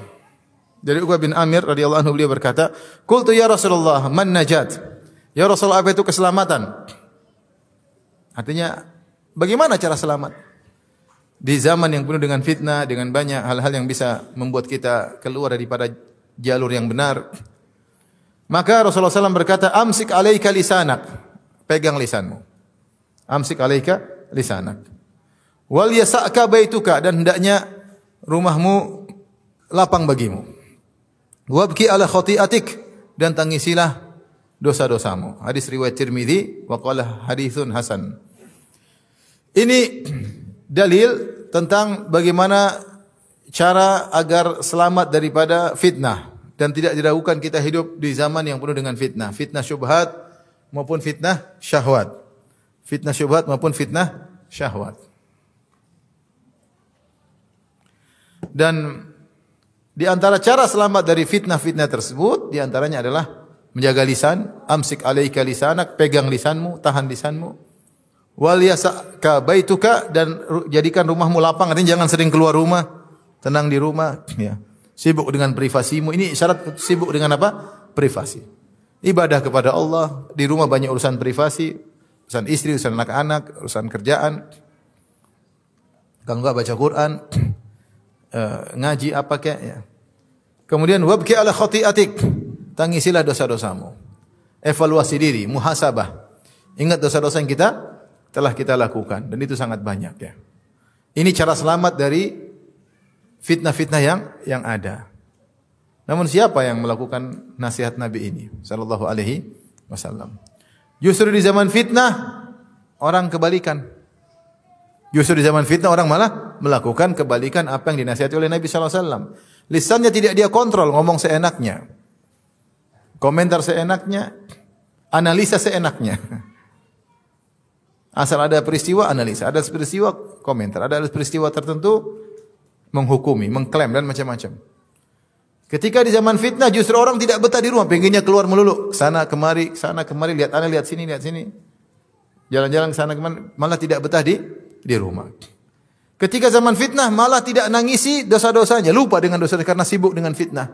Speaker 1: dari Uqbah bin Amir radhiyallahu anhu beliau berkata, "Qultu ya Rasulullah, man najat?" Ya Rasulullah, apa itu keselamatan? Artinya bagaimana cara selamat? Di zaman yang penuh dengan fitnah, dengan banyak hal-hal yang bisa membuat kita keluar daripada jalur yang benar. Maka Rasulullah SAW berkata, "Amsik alaika lisanak." Pegang lisanmu. Amsik alaika lisanak. Wal yasa'ka baituka dan hendaknya rumahmu lapang bagimu. Wabki ala khati'atik dan tangisilah dosa-dosamu. Hadis riwayat Tirmizi wa qala haditsun hasan. Ini dalil tentang bagaimana cara agar selamat daripada fitnah dan tidak diragukan kita hidup di zaman yang penuh dengan fitnah, fitnah syubhat maupun fitnah syahwat. Fitnah syubhat maupun fitnah syahwat. Dan di antara cara selamat dari fitnah-fitnah tersebut, di antaranya adalah menjaga lisan, amsik alaika lisanak, pegang lisanmu, tahan lisanmu. Wal yasaka baituka dan jadikan rumahmu lapang, artinya jangan sering keluar rumah, tenang di rumah, ya. Sibuk dengan privasimu. Ini syarat sibuk dengan apa? Privasi. Ibadah kepada Allah, di rumah banyak urusan privasi, urusan istri, urusan anak-anak, urusan kerjaan. Kalau enggak baca Quran, uh, ngaji apa kek ya. Kemudian wabki ala khati'atik. Tangisilah dosa-dosamu. Evaluasi diri, muhasabah. Ingat dosa-dosa yang kita telah kita lakukan dan itu sangat banyak ya. Ini cara selamat dari fitnah-fitnah yang yang ada. Namun siapa yang melakukan nasihat Nabi ini sallallahu alaihi wasallam? Justru di zaman fitnah orang kebalikan. Justru di zaman fitnah orang malah melakukan kebalikan apa yang dinasihati oleh Nabi sallallahu alaihi wasallam. Lisannya tidak dia kontrol, ngomong seenaknya. Komentar seenaknya, analisa seenaknya. Asal ada peristiwa analisa, ada peristiwa komentar, ada peristiwa tertentu menghukumi, mengklaim dan macam-macam. Ketika di zaman fitnah justru orang tidak betah di rumah, pengennya keluar melulu, sana kemari, sana kemari, lihat ana, lihat sini, lihat sini. Jalan-jalan sana ke mana, malah tidak betah di di rumah. Ketika zaman fitnah malah tidak nangisi dosa-dosanya, lupa dengan dosa karena sibuk dengan fitnah.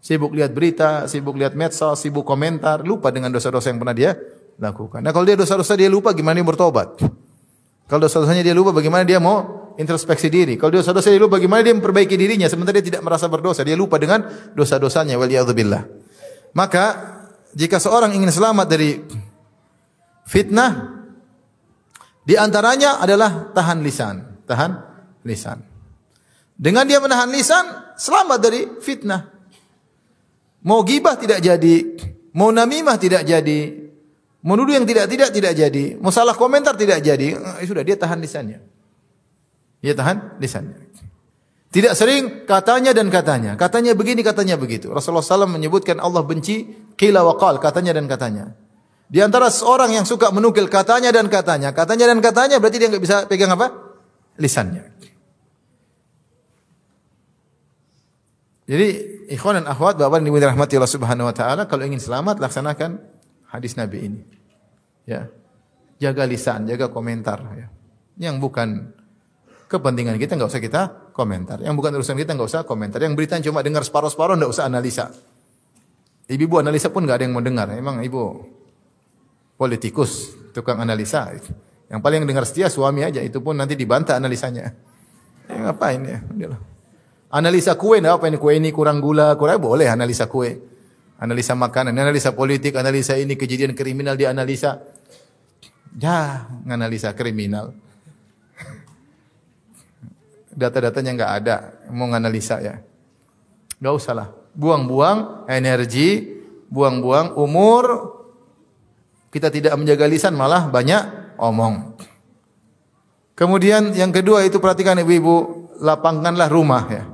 Speaker 1: Sibuk lihat berita, sibuk lihat medsos, sibuk komentar, lupa dengan dosa-dosa yang pernah dia lakukan. Nah, kalau dia dosa-dosa dia lupa gimana dia bertobat? Kalau dosa-dosanya dia lupa bagaimana dia mau introspeksi diri. Kalau dosa-dosa dia lupa, bagaimana dia memperbaiki dirinya sementara dia tidak merasa berdosa. Dia lupa dengan dosa-dosanya. Waliyadzubillah. Maka jika seorang ingin selamat dari fitnah, di antaranya adalah tahan lisan. Tahan lisan. Dengan dia menahan lisan, selamat dari fitnah. Mau gibah tidak jadi, mau namimah tidak jadi, Menuduh yang tidak-tidak tidak jadi. Mau salah komentar tidak jadi. Eh, sudah dia tahan lisannya. Dia tahan lisannya. Tidak sering katanya dan katanya. Katanya begini, katanya begitu. Rasulullah SAW menyebutkan Allah benci qila wa qal, katanya dan katanya. Di antara seorang yang suka menukil katanya dan katanya, katanya dan katanya berarti dia nggak bisa pegang apa? Lisannya. Jadi ikhwan dan akhwat, bapak ibu rahmati Allah Subhanahu wa taala, kalau ingin selamat laksanakan hadis Nabi ini. Ya. Jaga lisan, jaga komentar ya. Yang bukan kepentingan kita nggak usah kita komentar. Yang bukan urusan kita nggak usah komentar. Yang berita cuma dengar separuh-separuh nggak usah analisa. Ibu-ibu analisa pun nggak ada yang mau dengar. Emang ibu politikus, tukang analisa. Yang paling dengar setia suami aja. Itu pun nanti dibantah analisanya. Ya, ngapain ya? Analisa kue, apa ini kue ini kurang gula, kurang boleh analisa kue. Analisa makanan, analisa politik, analisa ini kejadian kriminal dianalisa. Ya, nganalisa kriminal. Data-datanya nggak ada, mau nganalisa ya. Nggak usah lah. Buang-buang energi, buang-buang umur. Kita tidak menjaga lisan malah banyak omong. Kemudian yang kedua itu perhatikan ibu-ibu, lapangkanlah rumah ya.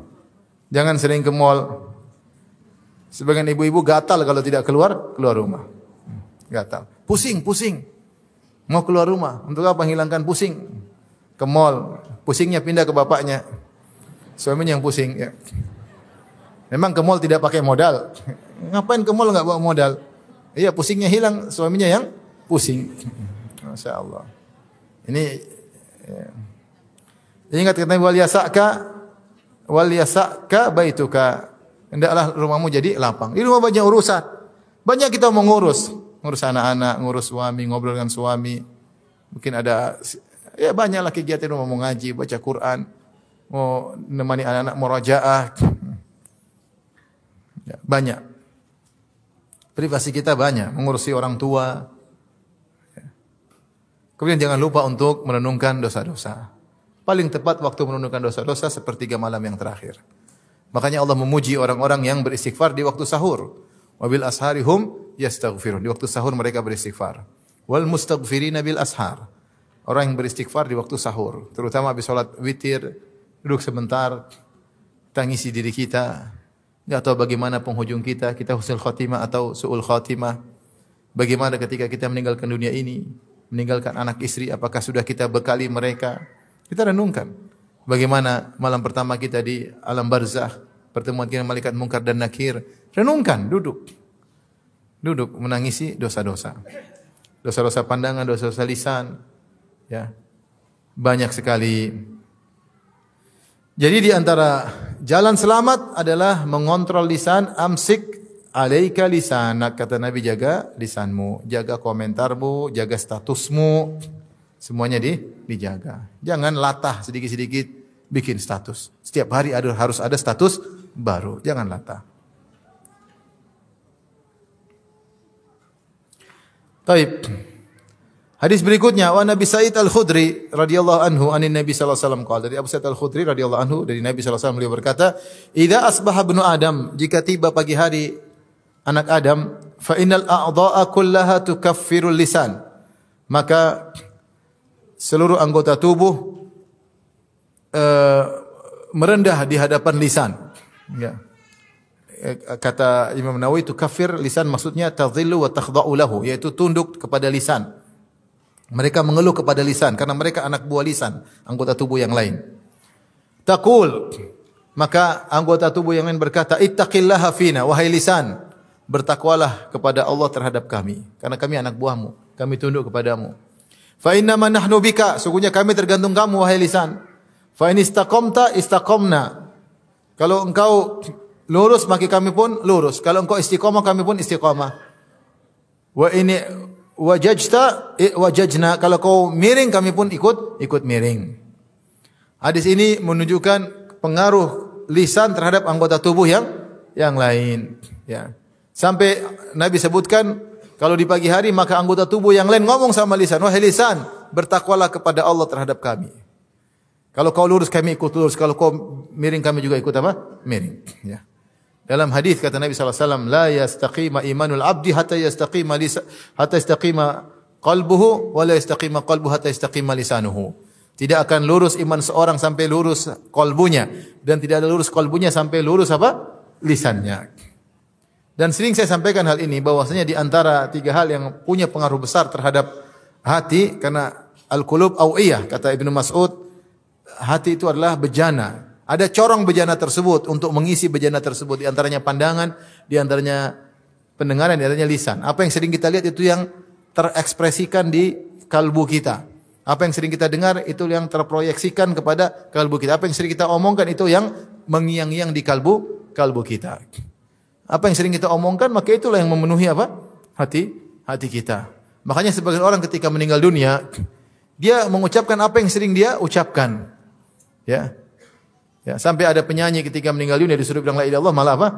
Speaker 1: Jangan sering ke mall, Sebagian ibu-ibu gatal kalau tidak keluar, keluar rumah. Gatal. Pusing, pusing. Mau keluar rumah. Untuk apa? Hilangkan pusing. Ke mall. Pusingnya pindah ke bapaknya. Suaminya yang pusing. Ya. Memang ke mall tidak pakai modal. Ngapain ke mall nggak bawa modal? Iya, pusingnya hilang. Suaminya yang pusing. Masya Allah. Ini ya. Ingat kata wal yasaka wal yasaka baituka hendaklah rumahmu jadi lapang. Di rumah banyak urusan. Banyak kita mau ngurus, ngurus anak-anak, ngurus suami, ngobrol dengan suami. Mungkin ada ya banyaklah kegiatan rumah mau ngaji, baca Quran, mau nemani anak-anak murajaah. Ya, banyak. Privasi kita banyak, mengurusi orang tua. Kemudian jangan lupa untuk merenungkan dosa-dosa. Paling tepat waktu merenungkan dosa-dosa sepertiga malam yang terakhir. Makanya Allah memuji orang-orang yang beristighfar di waktu sahur. Wabil asharihum yastaghfirun. Di waktu sahur mereka beristighfar. Wal mustaghfirina bil ashar. Orang yang beristighfar di waktu sahur, terutama habis salat witir, duduk sebentar, tangisi diri kita. Enggak tahu bagaimana penghujung kita, kita husnul khatimah atau suul khatimah. Bagaimana ketika kita meninggalkan dunia ini, meninggalkan anak istri, apakah sudah kita bekali mereka? Kita renungkan. Bagaimana malam pertama kita di alam barzah, pertemuan kita malaikat mungkar dan nakir. Renungkan, duduk. Duduk menangisi dosa-dosa. Dosa-dosa pandangan, dosa-dosa lisan. Ya. Banyak sekali. Jadi di antara jalan selamat adalah mengontrol lisan, amsik alaika lisanak kata Nabi jaga lisanmu, jaga komentarmu, jaga statusmu. Semuanya di, dijaga. Jangan latah sedikit-sedikit bikin status. Setiap hari ada, harus ada status baru. Jangan latah. Taib. Hadis berikutnya wa Nabi Sa'id Al-Khudri radhiyallahu anhu anin Nabi sallallahu alaihi wasallam qala dari Abu Sa'id Al-Khudri radhiyallahu anhu dari Nabi sallallahu alaihi wasallam beliau berkata, "Idza asbaha ibnu Adam, jika tiba pagi hari anak Adam, fa innal a'dha'a kullaha tukaffirul lisan." Maka seluruh anggota tubuh uh, merendah di hadapan lisan. Ya. Eh, kata Imam Nawawi itu kafir lisan maksudnya tadhillu wa takhda'u lahu yaitu tunduk kepada lisan. Mereka mengeluh kepada lisan karena mereka anak buah lisan, anggota tubuh yang lain. Taqul maka anggota tubuh yang lain berkata, "Ittaqillaha fina wahai lisan, bertakwalah kepada Allah terhadap kami karena kami anak buahmu, kami tunduk kepadamu." Fa inna ma nahnu bika, sungguhnya kami tergantung kamu wahai lisan. Fa in istaqamta istaqamna. Kalau engkau lurus maka kami pun lurus. Kalau engkau istiqamah kami pun istiqamah. Wa ini wajajta wajajna. Kalau kau miring kami pun ikut ikut miring. Hadis ini menunjukkan pengaruh lisan terhadap anggota tubuh yang yang lain, ya. Sampai Nabi sebutkan kalau di pagi hari maka anggota tubuh yang lain ngomong sama lisan, wahai lisan, bertakwalah kepada Allah terhadap kami. Kalau kau lurus kami ikut lurus, kalau kau miring kami juga ikut apa? Miring, ya. Dalam hadis kata Nabi wasallam, la yastaqima imanul abdi hatta yastaqima lisa, hatta yastaqima qalbuhu wa la yastaqima qalbuhu hatta yastaqima. Tidak akan lurus iman seorang sampai lurus kalbunya dan tidak ada lurus kalbunya sampai lurus apa? lisannya. Dan sering saya sampaikan hal ini bahwasanya di antara tiga hal yang punya pengaruh besar terhadap hati karena al-qulub awiyah kata Ibnu Mas'ud hati itu adalah bejana. Ada corong bejana tersebut untuk mengisi bejana tersebut di antaranya pandangan, di antaranya pendengaran, di antaranya lisan. Apa yang sering kita lihat itu yang terekspresikan di kalbu kita. Apa yang sering kita dengar itu yang terproyeksikan kepada kalbu kita. Apa yang sering kita omongkan itu yang mengiang-iang di kalbu kalbu kita. Apa yang sering kita omongkan maka itulah yang memenuhi apa? Hati hati kita. Makanya sebagian orang ketika meninggal dunia dia mengucapkan apa yang sering dia ucapkan. Ya. Ya, sampai ada penyanyi ketika meninggal dunia disuruh bilang la ilaha illallah malah apa?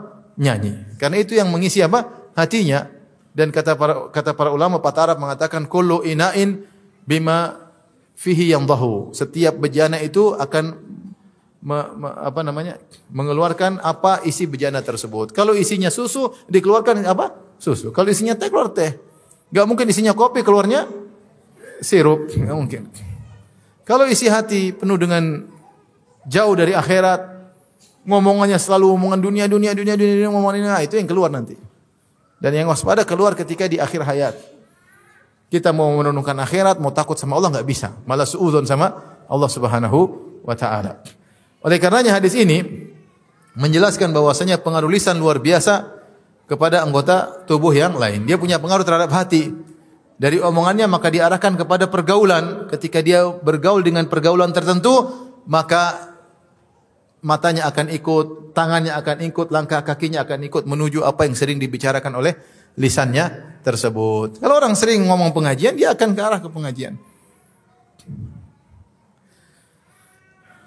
Speaker 1: Nyanyi. Karena itu yang mengisi apa? Hatinya. Dan kata para kata para ulama patah Arab mengatakan kullu ina'in bima fihi yang dahu. Setiap bejana itu akan me, me, apa namanya? mengeluarkan apa isi bejana tersebut. Kalau isinya susu dikeluarkan apa? Susu. Kalau isinya teh keluar teh. Gak mungkin isinya kopi keluarnya sirup, Gak mungkin. Kalau isi hati penuh dengan jauh dari akhirat, ngomongannya selalu omongan dunia, dunia, dunia, dunia, dunia ngomongan ini, nah, itu yang keluar nanti. Dan yang waspada keluar ketika di akhir hayat. Kita mau menurunkan akhirat, mau takut sama Allah nggak bisa. Malah suudzon sama Allah Subhanahu wa taala. Oleh karenanya hadis ini menjelaskan bahwasanya pengaruh lisan luar biasa kepada anggota tubuh yang lain. Dia punya pengaruh terhadap hati. Dari omongannya maka diarahkan kepada pergaulan. Ketika dia bergaul dengan pergaulan tertentu, maka matanya akan ikut, tangannya akan ikut, langkah kakinya akan ikut menuju apa yang sering dibicarakan oleh lisannya tersebut. Kalau orang sering ngomong pengajian, dia akan ke arah ke pengajian.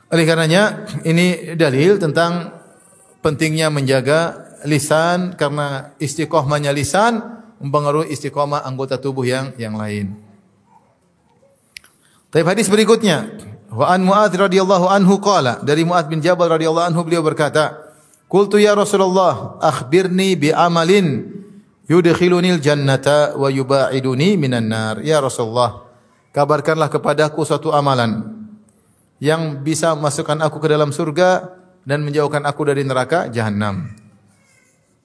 Speaker 1: Oleh karenanya ini dalil tentang pentingnya menjaga lisan karena istiqomahnya lisan mempengaruhi istiqomah anggota tubuh yang yang lain. Tapi hadis berikutnya Wa an Muadz radhiyallahu anhu qala dari Muadz bin Jabal radhiyallahu anhu beliau berkata, "Qultu ya Rasulullah, akhbirni bi amalin yudkhilunil jannata wa yubaiduni minan nar." Ya Rasulullah, kabarkanlah kepadaku suatu amalan yang bisa masukkan aku ke dalam surga dan menjauhkan aku dari neraka jahanam.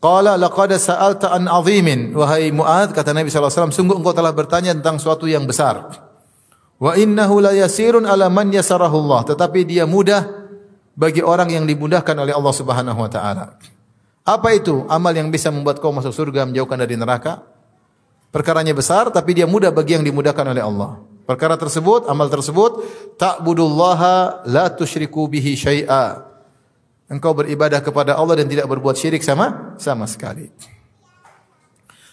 Speaker 1: Qala laqad sa'alta an 'azimin wahai Muadz kata Nabi sallallahu alaihi wasallam sungguh engkau telah bertanya tentang suatu yang besar. Wa innahu la yasirun ala man yasarahu Allah. Tetapi dia mudah bagi orang yang dimudahkan oleh Allah Subhanahu wa taala. Apa itu amal yang bisa membuat kau masuk surga menjauhkan dari neraka? Perkaranya besar tapi dia mudah bagi yang dimudahkan oleh Allah. Perkara tersebut, amal tersebut, ta'budullaha la tusyriku bihi syai'a. Engkau beribadah kepada Allah dan tidak berbuat syirik sama sama sekali.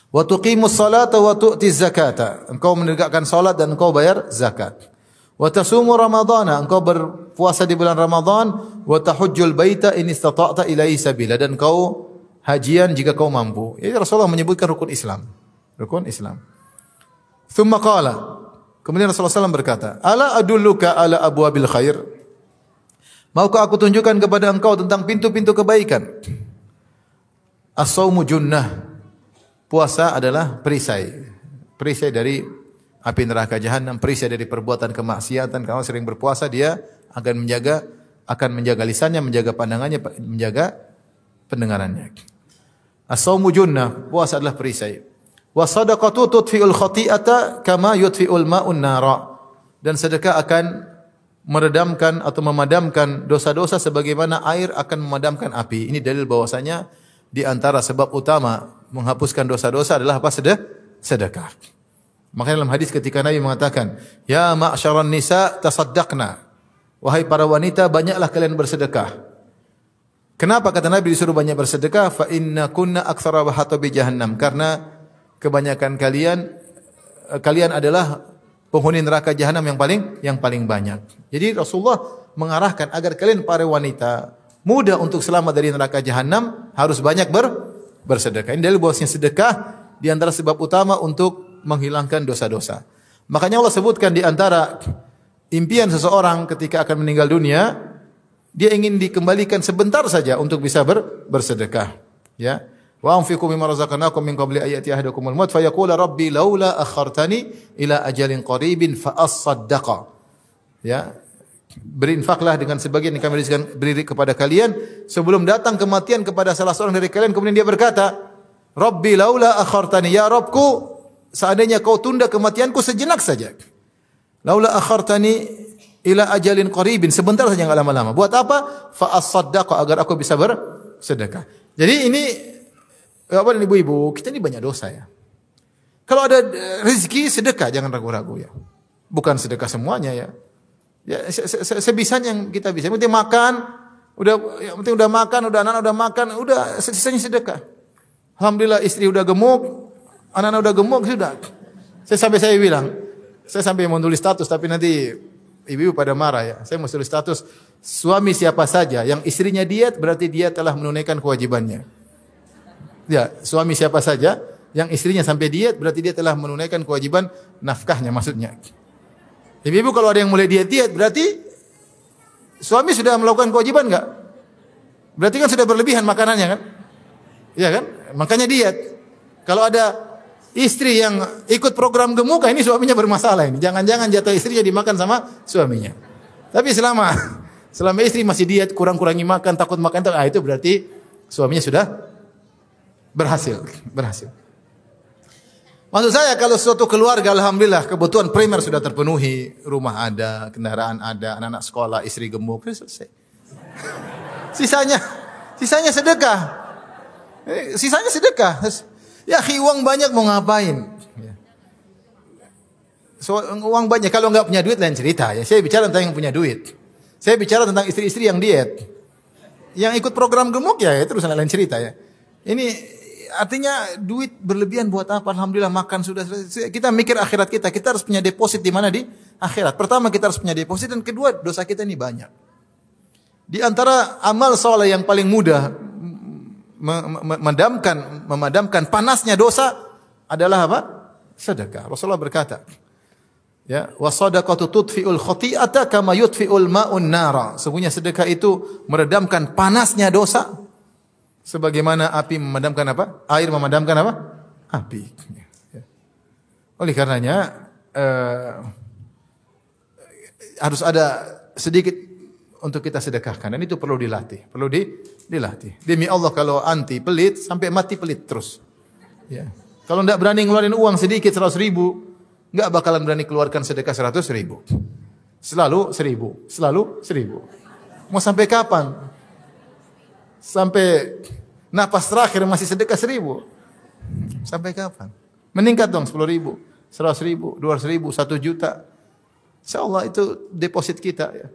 Speaker 1: Wa tuqimus salata wa tu'tiz zakata. Engkau menegakkan salat dan engkau bayar zakat. Wa tasumu ramadhana. Engkau berpuasa di bulan Ramadan. Wa tahujjul baita in istata'ta ilaihi sabila. Dan engkau hajian jika kau mampu. Jadi Rasulullah menyebutkan rukun Islam. Rukun Islam. Thumma qala. Kemudian Rasulullah SAW berkata, Ala adulluka ala abwabil khair. Maukah aku tunjukkan kepada engkau tentang pintu-pintu kebaikan? As-sawmu junnah Puasa adalah perisai. Perisai dari api neraka jahanam, perisai dari perbuatan kemaksiatan. Kalau sering berpuasa dia akan menjaga akan menjaga lisannya, menjaga pandangannya, menjaga pendengarannya. As-saumu junnah, puasa adalah perisai. Wa sadaqatu tudfi'ul khati'ata kama yudfi'ul ma'un nara. Dan sedekah akan meredamkan atau memadamkan dosa-dosa sebagaimana air akan memadamkan api. Ini dalil bahwasanya di antara sebab utama menghapuskan dosa-dosa adalah apa? Sedekah. Makanya dalam hadis ketika Nabi mengatakan, "Ya ma'syaran nisa tasaddaqna." Wahai para wanita, banyaklah kalian bersedekah. Kenapa kata Nabi disuruh banyak bersedekah? Fa inna kunna aktsara bi jahannam. Karena kebanyakan kalian eh, kalian adalah penghuni neraka jahanam yang paling yang paling banyak. Jadi Rasulullah mengarahkan agar kalian para wanita mudah untuk selamat dari neraka jahanam harus banyak ber, bersedekah. Ini dalil bahwasanya sedekah di antara sebab utama untuk menghilangkan dosa-dosa. Makanya Allah sebutkan di antara impian seseorang ketika akan meninggal dunia, dia ingin dikembalikan sebentar saja untuk bisa ber, bersedekah. Ya. Wa anfiqu mimma razaqnakum min qabli ayati ahadakumul maut fayaqula rabbi laula akhartani ila ajalin qaribin fa asaddaqa. Ya. Berinfaklah dengan sebagian yang kami berikan beri kepada kalian sebelum datang kematian kepada salah seorang dari kalian kemudian dia berkata, "Rabbi laula akhartani ya Rabbku, seandainya kau tunda kematianku sejenak saja." Laula akhartani ila ajalin qaribin, sebentar saja enggak lama-lama. Buat apa? Fa asaddaqa agar aku bisa bersedekah. Jadi ini dan ibu-ibu, kita ini banyak dosa ya. Kalau ada eh, rezeki sedekah, jangan ragu-ragu ya. Bukan sedekah semuanya ya. Ya se -se sebisanya yang kita bisa. Yang penting makan, udah yang penting udah makan, udah anak udah makan, udah sisanya sedekah. Alhamdulillah istri udah gemuk, anak-anak udah gemuk sudah. Saya sampai saya bilang, saya sampai mau tulis status tapi nanti ibu-ibu pada marah ya. Saya mau tulis status suami siapa saja yang istrinya diet berarti dia telah menunaikan kewajibannya. Ya, suami siapa saja yang istrinya sampai diet berarti dia telah menunaikan kewajiban nafkahnya maksudnya. Ibu-ibu kalau ada yang mulai diet-diet berarti suami sudah melakukan kewajiban enggak? Berarti kan sudah berlebihan makanannya kan? Iya kan? Makanya diet. Kalau ada istri yang ikut program gemuk, ini suaminya bermasalah ini. Jangan-jangan jatuh istrinya dimakan sama suaminya. Tapi selama selama istri masih diet, kurang-kurangi makan, takut makan, ah itu berarti suaminya sudah Berhasil, berhasil. Maksud saya kalau suatu keluarga alhamdulillah kebutuhan primer sudah terpenuhi, rumah ada, kendaraan ada, anak-anak sekolah, istri gemuk, selesai. Sisanya sisanya sedekah. Eh, sisanya sedekah. Ya, uang banyak mau ngapain? Ya. So, uang banyak kalau nggak punya duit lain cerita ya. Saya bicara tentang yang punya duit. Saya bicara tentang istri-istri yang diet. Yang ikut program gemuk ya, itu urusan lain cerita ya. Ini artinya duit berlebihan buat apa? Alhamdulillah makan sudah Kita mikir akhirat kita. Kita harus punya deposit di mana di akhirat. Pertama kita harus punya deposit dan kedua dosa kita ini banyak. Di antara amal soleh yang paling mudah memadamkan memadamkan panasnya dosa adalah apa? Sedekah. Rasulullah berkata, ya, wasadaqatu tudfi'ul khati'ata kama yudfi'ul ma'un nara. Sesungguhnya sedekah itu meredamkan panasnya dosa sebagaimana api memadamkan apa? Air memadamkan apa? Api. Ya. Oleh karenanya uh, harus ada sedikit untuk kita sedekahkan dan itu perlu dilatih, perlu di, dilatih. Demi Allah kalau anti pelit sampai mati pelit terus. Ya. Kalau tidak berani ngeluarin uang sedikit seratus ribu, nggak bakalan berani keluarkan sedekah seratus ribu. Selalu seribu, selalu seribu. Mau sampai kapan? Sampai Napas terakhir masih sedekah seribu. Sampai kapan? Meningkat dong sepuluh ribu, seratus ribu, dua ratus ribu, satu juta. Insya Allah itu deposit kita ya.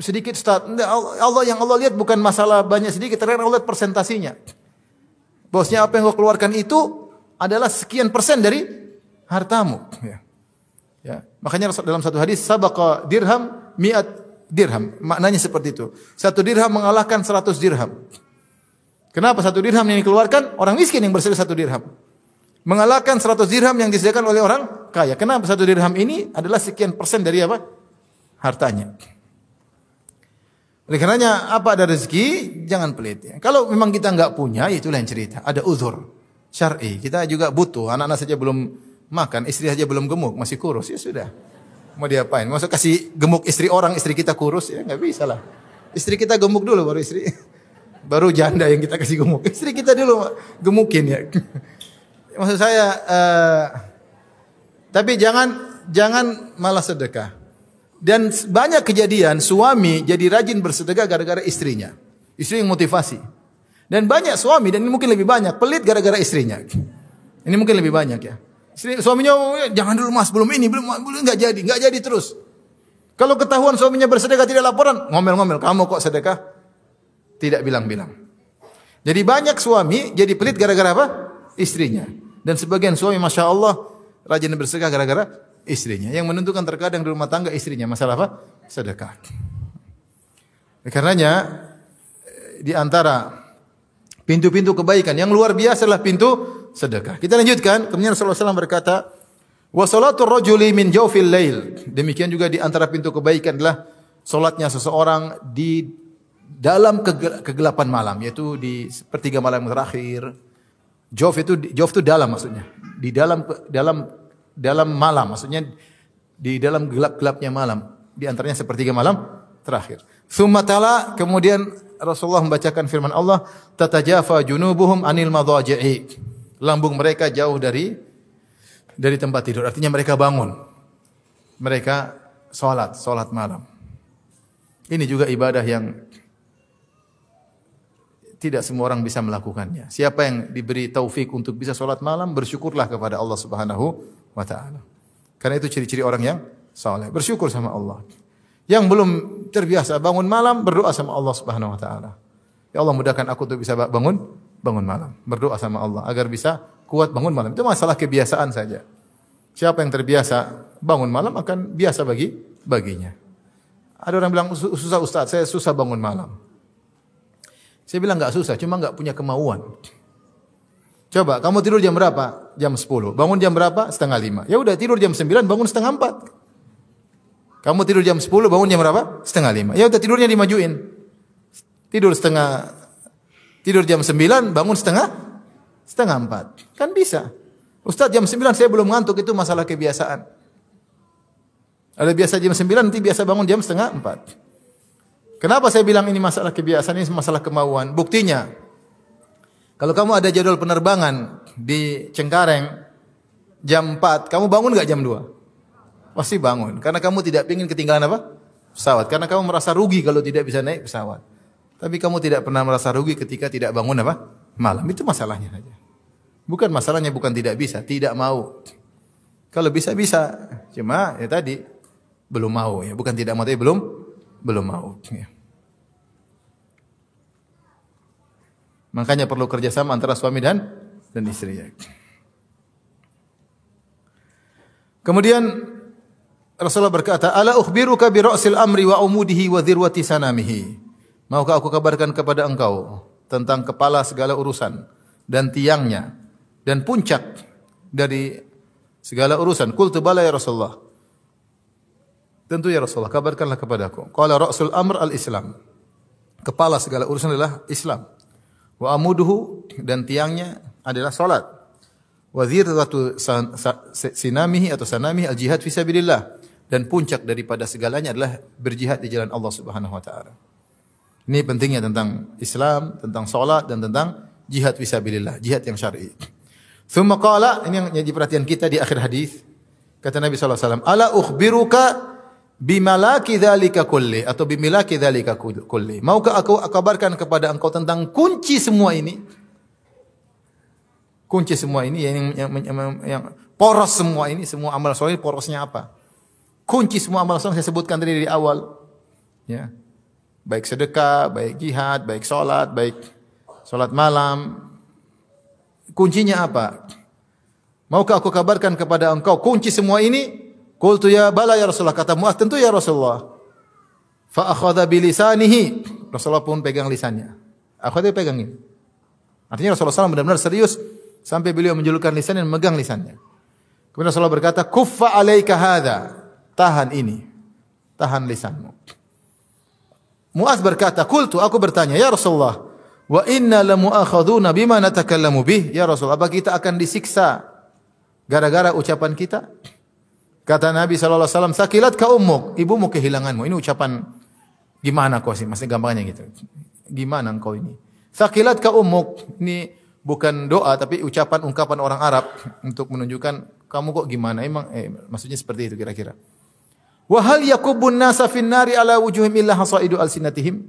Speaker 1: Sedikit start. Allah yang Allah lihat bukan masalah banyak sedikit, terakhir Allah lihat persentasinya. Bosnya apa yang kau keluarkan itu adalah sekian persen dari hartamu. Ya. Ya. Makanya dalam satu hadis sabaqa dirham miat dirham. Maknanya seperti itu. Satu dirham mengalahkan seratus dirham. Kenapa satu dirham yang dikeluarkan? Orang miskin yang bersedia satu dirham. Mengalahkan seratus dirham yang disediakan oleh orang kaya. Kenapa satu dirham ini adalah sekian persen dari apa? Hartanya. Oleh karenanya apa ada rezeki jangan pelit. Ya. Kalau memang kita nggak punya itu lain cerita. Ada uzur syar'i. Kita juga butuh. Anak-anak saja belum makan, istri saja belum gemuk, masih kurus ya sudah. Mau diapain? Masuk kasih gemuk istri orang, istri kita kurus ya nggak bisa lah. Istri kita gemuk dulu baru istri Baru janda yang kita kasih gemuk. Istri kita dulu gemukin ya. Maksud saya, uh, tapi jangan jangan malah sedekah. Dan banyak kejadian suami jadi rajin bersedekah gara-gara istrinya. Istri yang motivasi. Dan banyak suami dan ini mungkin lebih banyak pelit gara-gara istrinya. Ini mungkin lebih banyak ya. Istri, suaminya jangan dulu mas belum ini belum belum nggak jadi nggak jadi terus. Kalau ketahuan suaminya bersedekah tidak laporan ngomel-ngomel kamu kok sedekah tidak bilang-bilang. Jadi banyak suami jadi pelit gara-gara apa? Istrinya. Dan sebagian suami Masya Allah rajin bersedekah gara-gara istrinya. Yang menentukan terkadang di rumah tangga istrinya. Masalah apa? Sedekah. Karenanya di antara pintu-pintu kebaikan yang luar biasa adalah pintu sedekah. Kita lanjutkan. Kemudian Rasulullah SAW berkata, Wa salatul rajuli min jawfil lail. Demikian juga di antara pintu kebaikan adalah salatnya seseorang di dalam kegelapan malam yaitu di sepertiga malam terakhir. Jawf itu jawf itu dalam maksudnya. Di dalam dalam dalam malam maksudnya di dalam gelap-gelapnya malam. Di antaranya sepertiga malam terakhir. Thumma tala kemudian Rasulullah membacakan firman Allah, "Tatajafa junubuhum anil madaji'i." Lambung mereka jauh dari dari tempat tidur. Artinya mereka bangun. Mereka sholat, sholat malam. Ini juga ibadah yang tidak semua orang bisa melakukannya. Siapa yang diberi taufik untuk bisa sholat malam, bersyukurlah kepada Allah Subhanahu wa taala. Karena itu ciri-ciri orang yang saleh. Bersyukur sama Allah. Yang belum terbiasa bangun malam, berdoa sama Allah Subhanahu wa taala. Ya Allah mudahkan aku untuk bisa bangun bangun malam. Berdoa sama Allah agar bisa kuat bangun malam. Itu masalah kebiasaan saja. Siapa yang terbiasa bangun malam akan biasa bagi baginya. Ada orang bilang susah Ustaz, saya susah bangun malam. Saya bilang enggak susah, cuma enggak punya kemauan. Coba, kamu tidur jam berapa? Jam 10. Bangun jam berapa? Setengah 5. Ya udah tidur jam 9, bangun setengah 4. Kamu tidur jam 10, bangun jam berapa? Setengah 5. Ya udah tidurnya dimajuin. Tidur setengah tidur jam 9, bangun setengah setengah empat. Kan bisa. Ustaz jam sembilan saya belum ngantuk itu masalah kebiasaan. Ada biasa jam sembilan nanti biasa bangun jam setengah empat. Kenapa saya bilang ini masalah kebiasaan, ini masalah kemauan? Buktinya, kalau kamu ada jadwal penerbangan di Cengkareng jam 4, kamu bangun nggak jam 2? Pasti bangun. Karena kamu tidak ingin ketinggalan apa? Pesawat. Karena kamu merasa rugi kalau tidak bisa naik pesawat. Tapi kamu tidak pernah merasa rugi ketika tidak bangun apa? malam. Itu masalahnya saja. Bukan masalahnya bukan tidak bisa, tidak mau. Kalau bisa bisa, cuma ya tadi belum mau ya, bukan tidak mau tapi belum belum mau. Ya. Makanya perlu kerjasama antara suami dan dan istri. Kemudian Rasulullah berkata, "Ala ukhbiruka bi ra'sil amri wa umudihi wa dhirwati sanamihi." Maukah aku kabarkan kepada engkau tentang kepala segala urusan dan tiangnya dan puncak dari segala urusan. Qultu bala ya Rasulullah. Tentu ya Rasulullah, kabarkanlah kepadaku. Qala ra'sul amr al-Islam. Kepala segala urusan adalah Islam. Wa amuduhu dan tiangnya adalah salat. Wa dhirratu sinamihi atau sanamihi al-jihad fi sabilillah. Dan puncak daripada segalanya adalah berjihad di jalan Allah Subhanahu wa taala. Ini pentingnya tentang Islam, tentang salat dan tentang jihad fisabilillah, jihad yang syar'i. Thumma qala, ini yang jadi perhatian kita di akhir hadis. Kata Nabi sallallahu alaihi wasallam, "Ala ukhbiruka bimalaki dzalika kulli atau bimilaki dzalika kulli." Maukah aku kabarkan kepada engkau tentang kunci semua ini? Kunci semua ini yang yang, yang, yang poros semua ini, semua amal soleh porosnya apa? Kunci semua amal soleh saya sebutkan tadi di awal. Ya. Baik sedekah, baik jihad, baik sholat, baik sholat malam. Kuncinya apa? Maukah aku kabarkan kepada engkau kunci semua ini? Qultu ya bala ya Rasulullah. Kata Muaz, tentu ya Rasulullah. Fa akhadha bilisanihi. Rasulullah pun pegang lisannya. Akhadha pegang ini. Artinya Rasulullah SAW benar-benar serius sampai beliau menjulurkan lisan dan memegang lisannya. Kemudian Rasulullah berkata, "Kuffa alaika hadha." Tahan ini. Tahan lisanmu. Muaz berkata, "Qultu aku bertanya, ya Rasulullah, wa inna lamu'akhaduna bima natakallamu bih?" Ya Rasul, apa kita akan disiksa gara-gara ucapan kita? Kata Nabi wasallam, "Sakilat ka ummuk, ibumu kehilanganmu." Ini ucapan gimana kau sih? Masih gampangnya gitu. Gimana engkau ini? Sakilat ka ummuk. Ini bukan doa tapi ucapan ungkapan orang Arab untuk menunjukkan kamu kok gimana? Emang eh, maksudnya seperti itu kira-kira. Wa hal yakubun nasa nari ala wujuhim illa hasaidu alsinatihim?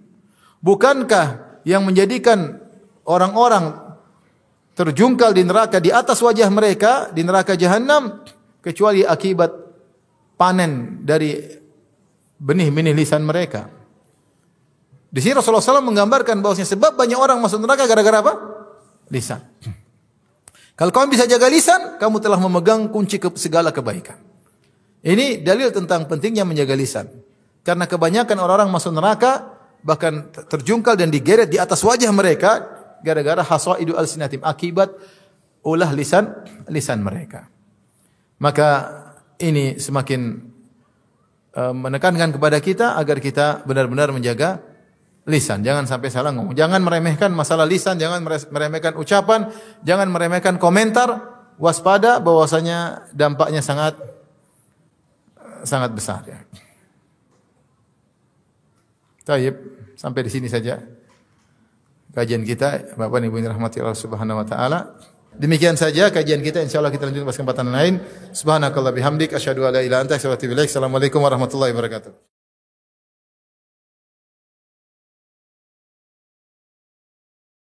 Speaker 1: Bukankah yang menjadikan orang-orang terjungkal di neraka di atas wajah mereka di neraka jahanam kecuali akibat panen dari benih-benih lisan mereka. Di sini Rasulullah SAW menggambarkan bahwasanya sebab banyak orang masuk neraka gara-gara apa? Lisan. Kalau kamu bisa jaga lisan, kamu telah memegang kunci ke segala kebaikan. Ini dalil tentang pentingnya menjaga lisan. Karena kebanyakan orang-orang masuk neraka bahkan terjungkal dan digeret di atas wajah mereka gara-gara hasaidu alsinatim akibat ulah lisan lisan mereka. Maka ini semakin uh, menekankan kepada kita agar kita benar-benar menjaga lisan. Jangan sampai salah ngomong. Jangan meremehkan masalah lisan, jangan meremehkan ucapan, jangan meremehkan komentar. Waspada bahwasanya dampaknya sangat sangat besar ya. Taib, sampai di sini saja kajian kita. Bapak Ibu yang rahmati Allah Subhanahu wa taala. Demikian saja kajian kita insyaallah kita lanjutkan pada kesempatan lain. Subhanakallah bihamdik asyhadu an la ilaha illa anta astaghfiruka wa atubu ilaik. Assalamualaikum warahmatullahi wabarakatuh.